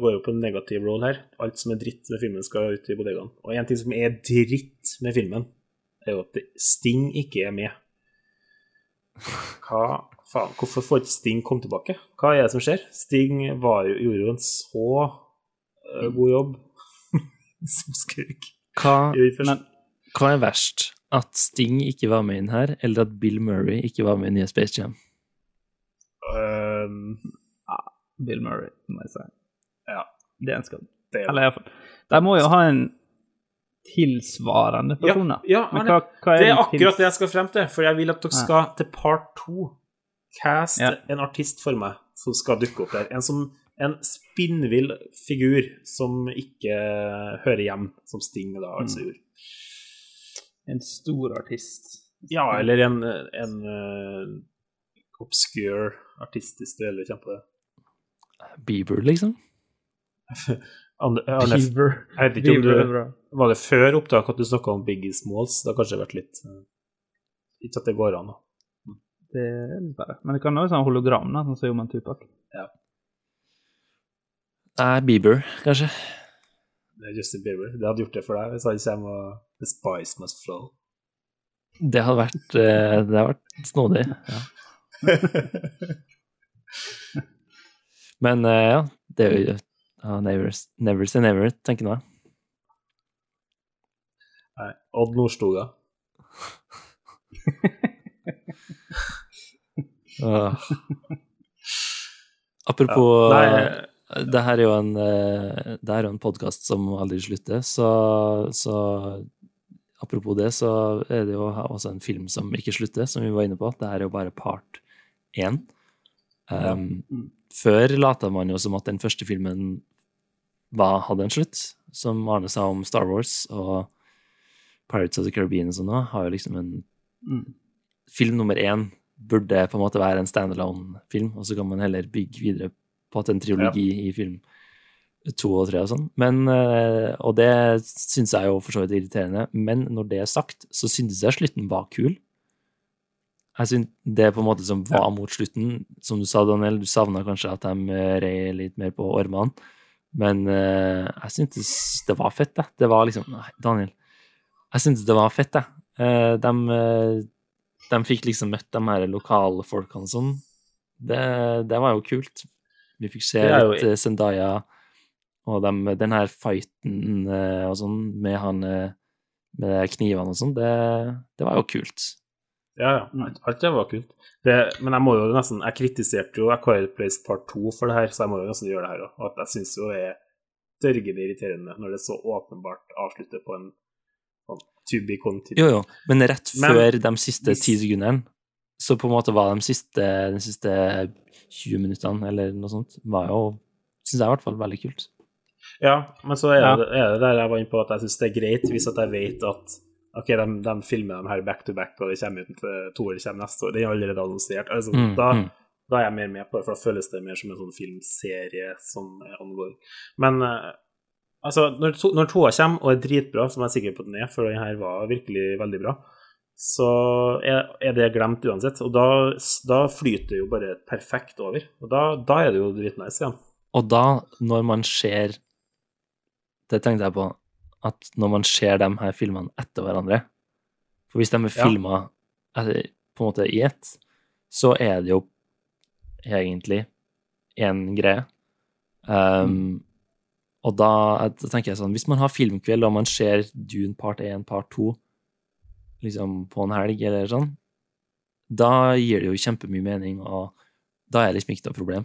går jo på en negativ roll her. Alt som er dritt med filmen, skal ut i bodegaen. Og en ting som er dritt med filmen, er jo at Sting ikke er med. Hva faen? Hvorfor får ikke Sting komme tilbake? Hva er det som skjer? Sting var, jo- gjorde jo en så eh, god jobb som skurk. Hva, første- hva er verst? At Sting ikke var med inn her, eller at Bill Murray ikke var med i nye Space Jam? Um, Bill Murray, må jeg si. Ja. Det er en skam. er Eller iallfall De må jo ha en tilsvarende Ja, person, da. ja, Men hva, hva er Det er akkurat tils- det jeg skal frem til, for jeg vil at dere Ja. skal til part to cast Ja. en artist for meg som skal dukke opp der. En, som, en spinnvill figur som ikke hører hjem, som Sting da altså Mm. gjorde. En stor artist. Ja, eller en, en uh, obscure artist, hvis du heller på det. Bieber, liksom? Arne, Arne, Beaver. jeg vet ikke om du. Var det før opptak at du snakka om Biggie Smalls? Det har kanskje vært litt eh, Ikke at det går an, da. Det er litt bare. Men det kan være sånn hologram, da, sånn som med Tupac. Nei, Bieber, kanskje. Det er Justin Bieber. Det hadde gjort det for deg hvis han kommer og The Spice Must Flow. Det hadde vært, eh, det hadde vært snodig. Ja. Men eh, ja, det er jo uh, never, never say never, tenker jeg. Nei. Odd Nordstoga. Åh. Apropos Ja, nei, det her er jo en, eh, det er en podkast som aldri slutter, så, så apropos det, så er det jo også en film som ikke slutter, som vi var inne på. Det her er jo bare part én. Um, Før lata man jo som at den første filmen var, hadde en slutt. som Arne sa om Star Wars og Pirates of the Caribbean og sånn òg, har jo liksom en Mm. Film nummer én burde på en måte være en standalone-film, og så kan man heller bygge videre på at en triologi i film to og tre og sånn. Men, eh, og det syns jeg jo for så vidt er irriterende. Men når det er sagt, så syntes jeg slutten var kul. Jeg synes Det på en måte som var mot slutten, som du sa, Daniel, du savna kanskje at de rei litt mer på ormene. Men eh, jeg syntes det var fett, det. Det var liksom Nei, Daniel. Jeg syntes det var fett, jeg. De, de fikk liksom møtt de her lokalfolkene og sånn. Det, det var jo kult. Vi fikk se jo- litt eh, Zendaya og dem- den her fighten eh, og sånn med han eh, med knivene og sånn. Det, det var jo kult. Ja, ja. Alt, det var kult. Det, men jeg må jo nesten Jeg kritiserte jo Acquired Place Part 2 for det her, så jeg må jo nesten gjøre det her òg. At jeg syns jo det er dørgende irriterende når det så åpenbart avslutter på en sånn to be continued. Jo, jo, men rett Men før de siste ti sekundene, så på en måte var de siste, de siste 20 minuttene, eller noe sånt, var jo, syns jeg i hvert fall, veldig kult. Ja, men så er, Ja. det, er det der jeg var inne på at jeg syns det er greit hvis at jeg vet at OK, de, de filmer dem her back to back, og det kommer ut til to år kommer neste år. Det er allerede annonsert. Altså, Mm, da, mm. da er jeg mer med på det, for da føles det mer som en sånn filmserie som er ongoing. Men eh, altså, når, to, når toa kommer og er dritbra, som jeg er sikker på at den er, for den her var virkelig veldig bra, så er, det glemt uansett. Og da, da flyter det jo bare perfekt over. Og da, da er det jo dritnice igjen. Og da, når man ser Det tenkte jeg på, at når man ser de her filmene etter hverandre For hvis de er Ja. på en måte i ett, så er det jo egentlig én greie. Um, Og da, da tenker jeg sånn Hvis man har filmkveld og man ser Dune part 1, part 2 liksom på en helg eller sånn, da gir det jo kjempemye mening, og da er det liksom ikke noe problem.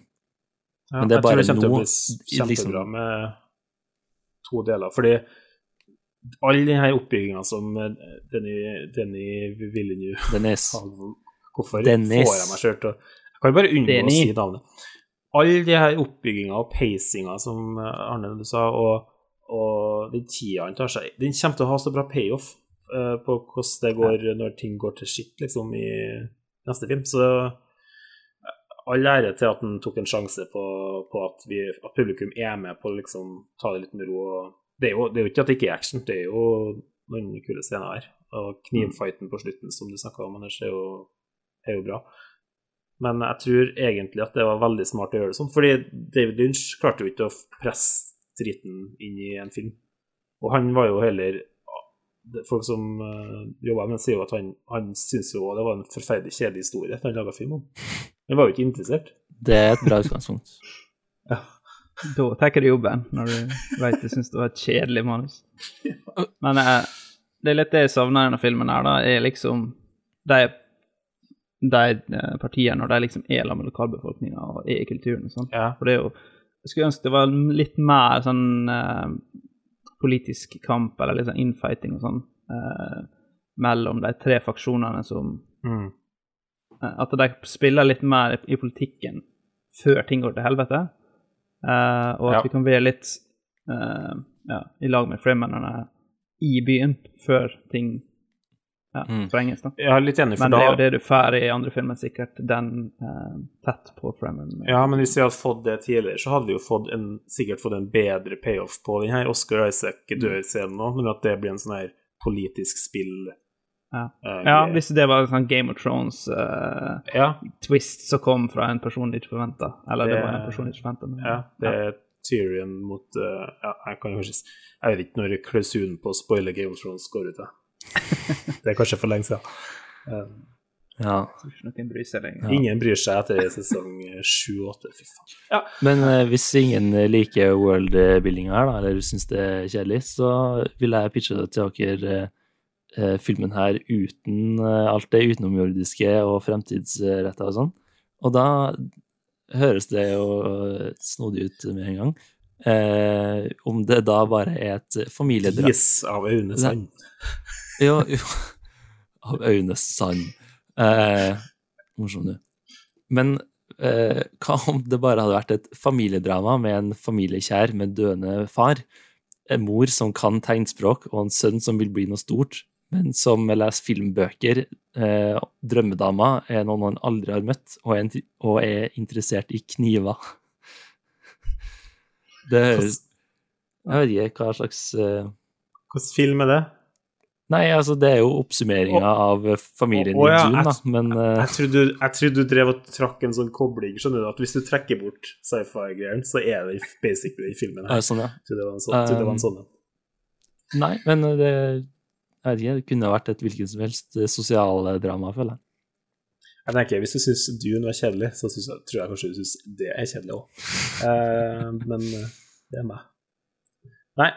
Ja, Men det er jeg tror det kommer til å bli kjempebra liksom- med to deler. Fordi all denne oppbygginga som eh, Denny, Denny Villeneu Dennis. Hvorfor Dennis. får jeg meg sjøl til å Jeg kan bare unngå Denny. å si navnet. All de her oppbygginga og pacinga som eh, Arne du sa, og, og den tida han tar seg Den kommer til å ha så bra payoff på hvordan det går når ting går til skitt, liksom, i neste film. Så all ære til at han tok en sjanse på, på at, vi, at publikum er med på å liksom ta det litt med ro. Det er jo, det er jo ikke at det ikke er action, det er jo noen kule scener her. Og knivfighten på slutten, som du snakka om, Anders, er jo, er jo bra. Men jeg tror egentlig at det var veldig smart å gjøre det sånn, fordi David Lynch klarte jo ikke å presse driten inn i en film. Og han var jo heller Folk som uh, jobba med sier jo at han, han syntes jo det var en forferdelig kjedelig historie at han laga film om. Han var jo ikke interessert. Det er et bra utgangspunkt. Da tar du jobben, når du vet du syns det var et kjedelig manus. Men uh, det er litt det jeg savner i denne filmen her, da, er liksom de, de eh, partiene og de liksom er sammen med lokalbefolkninga og er i kulturen og sånn. Ja. For det er jo Jeg skulle ønske det var litt mer sånn eh, politisk kamp, eller litt sånn infighting og sånn, eh, mellom de tre faksjonene som Mm. Eh, At de spiller litt mer i politikken før ting går til helvete. Eh, og at Ja. vi kan være litt eh, ja, i lag med fremennene i byen før ting ja, Mm. sprenges. da. Er litt enig, for Men det er jo det du får i andre filmer, sikkert. Den eh, tett på Fremen. Ja, men hvis vi hadde fått det tidligere, så hadde vi jo fått en, sikkert fått en bedre payoff på den her Oscar Isaac dør-scenen nå, men at det blir en sånn her politisk spill Ja. eh, ja, hvis det var en sånn Game of Thrones-twist ja, som kom fra en person du ikke forventa. Eller det, Det- var en person du ikke forventa. ja, det er Tyrion mot uh, Ja, jeg kan kanskje Jeg vet ikke når klausulen på å spoile Game of Thrones går ut, jeg. Det er kanskje for lenge siden. Um, Ja. Ikke bryr seg lenger. Ingen bryr seg etter sesong sju-åtte, fy faen. Ja. Men uh, hvis ingen liker worldbuildinga her, da, eller syns det er kjedelig, så vil jeg pitche det til dere eh, filmen her uten eh, alt det utenomjordiske og fremtidsretta og sånn. Og da høres det jo snodig ut med en gang. Eh, om det da bare er et familiedrama Yes, av Aune Sand. Jo, jo. Av Aune Sand. Eh, morsom, du. Men eh, hva om det bare hadde vært et familiedrama med en familiekjær med døende far? en mor som kan tegnspråk, og en sønn som vil bli noe stort, men som leser filmbøker. Eh, drømmedama er noen han aldri har møtt, og er, og er interessert i kniver. Det høres Jeg vet ikke hva slags eh, Hvilken film er det? Nei, altså, det er jo oppsummeringa av eh, familien i ja, Dune, da, men uh... Jeg trodde, du- jeg trodde du drev og trakk en sånn kobling, skjønner du, at hvis du trekker bort sci-fi-greiene, så er det basically i filmen her. sånn, ja. Trodde det var en sånn, um, det var en sånn en. Nei, men eh, det jeg vet ikke, det kunne vært et hvilket som helst eh, sosialdrama, føler jeg. Jeg tenker, Hvis du syns Dune var kjedelig, så synes jeg, tror jeg kanskje du syns det er kjedelig òg. Uh, men eh, det er meg. Nei,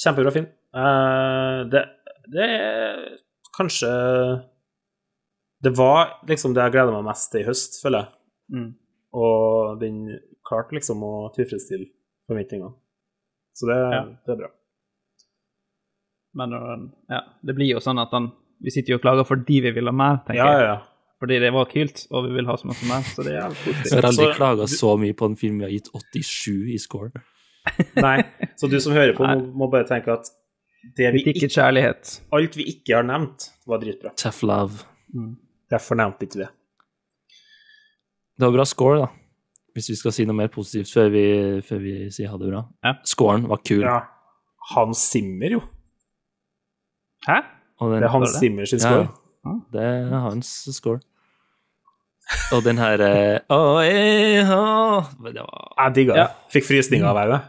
kjempebra film. Uh, det, det er kanskje Det var liksom det jeg gleda meg mest til i høst, føler jeg. Mm. Og den klarte liksom å tilfredsstille forventningene. Så det, Ja. det er bra. Men ja, det blir jo sånn at den, Vi sitter jo og klager fordi vi vil ha mer, tenker Ja, ja, jeg. Fordi det var kult, og vi vil ha så masse mer. Så det er jævlig Jeg har aldri klaga så mye på en film vi har gitt 87 i score. Nei, så du som hører på, må, må bare tenke at det vi ikke ikke, kjærlighet. alt vi ikke har nevnt, var dritbra. Tough love. Derfor nevnte ikke vi det. Det var bra score, da. Hvis vi skal si noe mer positivt før vi, før vi sier ha det bra. Ja. Scoren var kul. Ja. Hans Zimmer, jo. Hæ? Og den, Det er Hans simmer Zimmer sin Ja. score. det er hans score. Og den her eh, «Åh, eh, oh. Det var Jeg digga det. Fikk frysninger av det.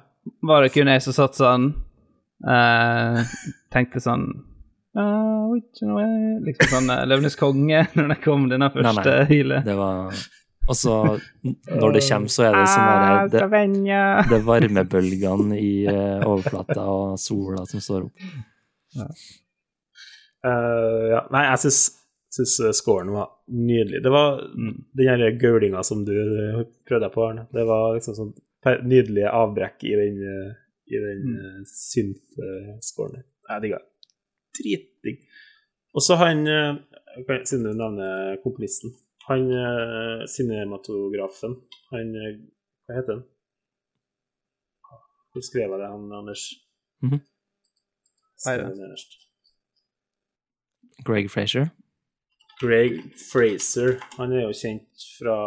Var det kun jeg som satt sånn eh, Tenkte sånn uh, which way? Liksom sånn uh, Løvenes konge, når det kom denne første nei. hylet. Det var Og så, når det kommer, så er det sånn Ah, der det, det er varmebølgene i eh, overflata og sola som står opp. Uh, ja. Nei, jeg syns, syns eh, scoren var nydelig. Det var Mm. den der gaulinga som du eh, prøvde deg på, Arne. Det var liksom sånn nydelige avbrekk i den, eh, i den mm. synth-scoren der. Jeg digga det. Dritdigg. Og så han, eh, siden du nevner komponisten, han eh, cinematografen, han eh, Hva heter han? Hvor skrev jeg det, han Anders? Mm -hmm. Greg Frazier, Greg Fraser, han er jo kjent fra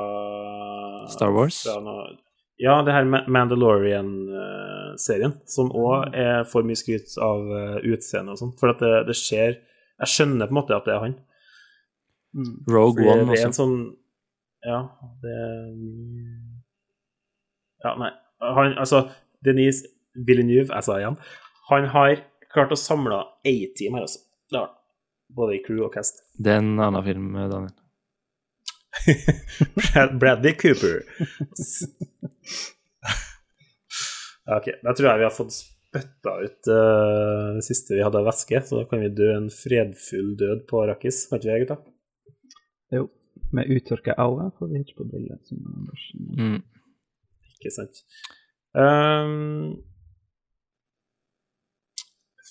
Star Wars. Fra noe, ja, det her Mandalorian-serien, som òg får mye skryt av utseendet utseende og sånn. For at det, det skjer Jeg skjønner på en måte at det er han. Mm. Rogue Fordi One det er en også. sånn Ja, det er Ja, nei. Han, altså, Denise Villeneuve, jeg sa igjen, han har klart å samle A-team her, altså. Både i crew og cast. Det er en annen film, Daniel. Brad- Bradley Cooper. ok, da tror jeg vi har fått spytta ut uh, det siste vi hadde av væske, så da kan vi dø en fredfull død på Arrakis. Kan ikke vi, gutta? Jo. Med uttørka øyne får vi ikke på bildet. Som Anders. Mm. Ikke sant. Um,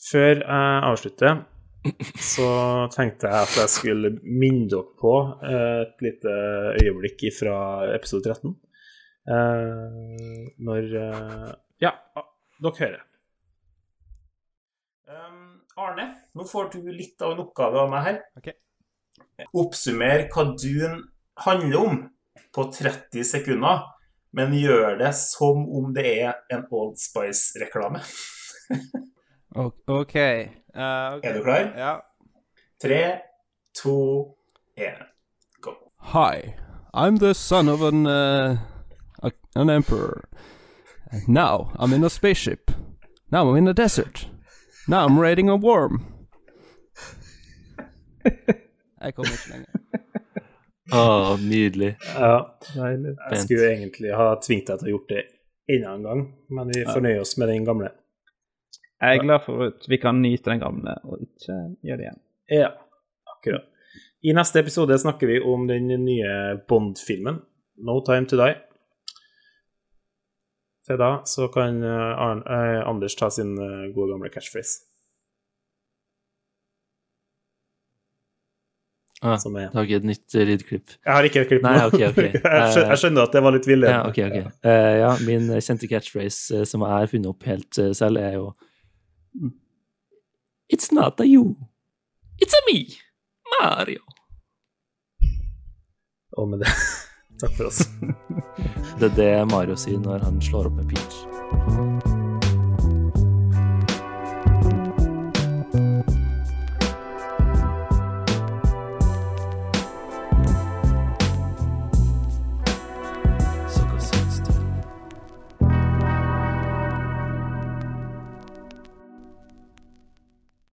før jeg avslutter, så tenkte jeg at jeg skulle minne dere på eh, et lite øyeblikk fra episode 13. Eh, når eh, Ja, dere hører. Ehm, Arne, nå får du litt av en oppgave av meg her. Okay. Oppsummer hva Dune handler om på 30 sekunder men gjør det som om det er en Old Spice-reklame. OK. Eh, ok. Er du klar? Ja. Tre, to, én, go. Hi, I'm the son of an uh, a, an emperor. Now I'm in a spaceship. Now I'm in a desert. Now I'm raiding a worm. Jeg kommer ikke lenger. Å, nydelig. Ja, Deilig. jeg skulle egentlig ha tvingt deg til å gjort det enda en gang, men vi fornøyer oss med den gamle. Jeg er glad for at vi kan nyte den gamle, og ikke gjøre det igjen. Ja, akkurat. I neste episode snakker vi om den nye Bond-filmen, No Time To Die. Til da så kan eh, eh, Anders ta sin eh, gode gamle catchphrase. Ah, Som er Du har ikke et nytt lydklipp. Jeg har ikke et klipp nå. Nei, okay, skjønner, jeg skjønner at det var litt villedende. Ja, okay, ok. Eh, ja, min kjente catchphrase som jeg har funnet opp helt selv, er jo It's not a you. It's a me, Mario. Og med det Takk for oss. Det er det Mario sier når han slår opp med Peach.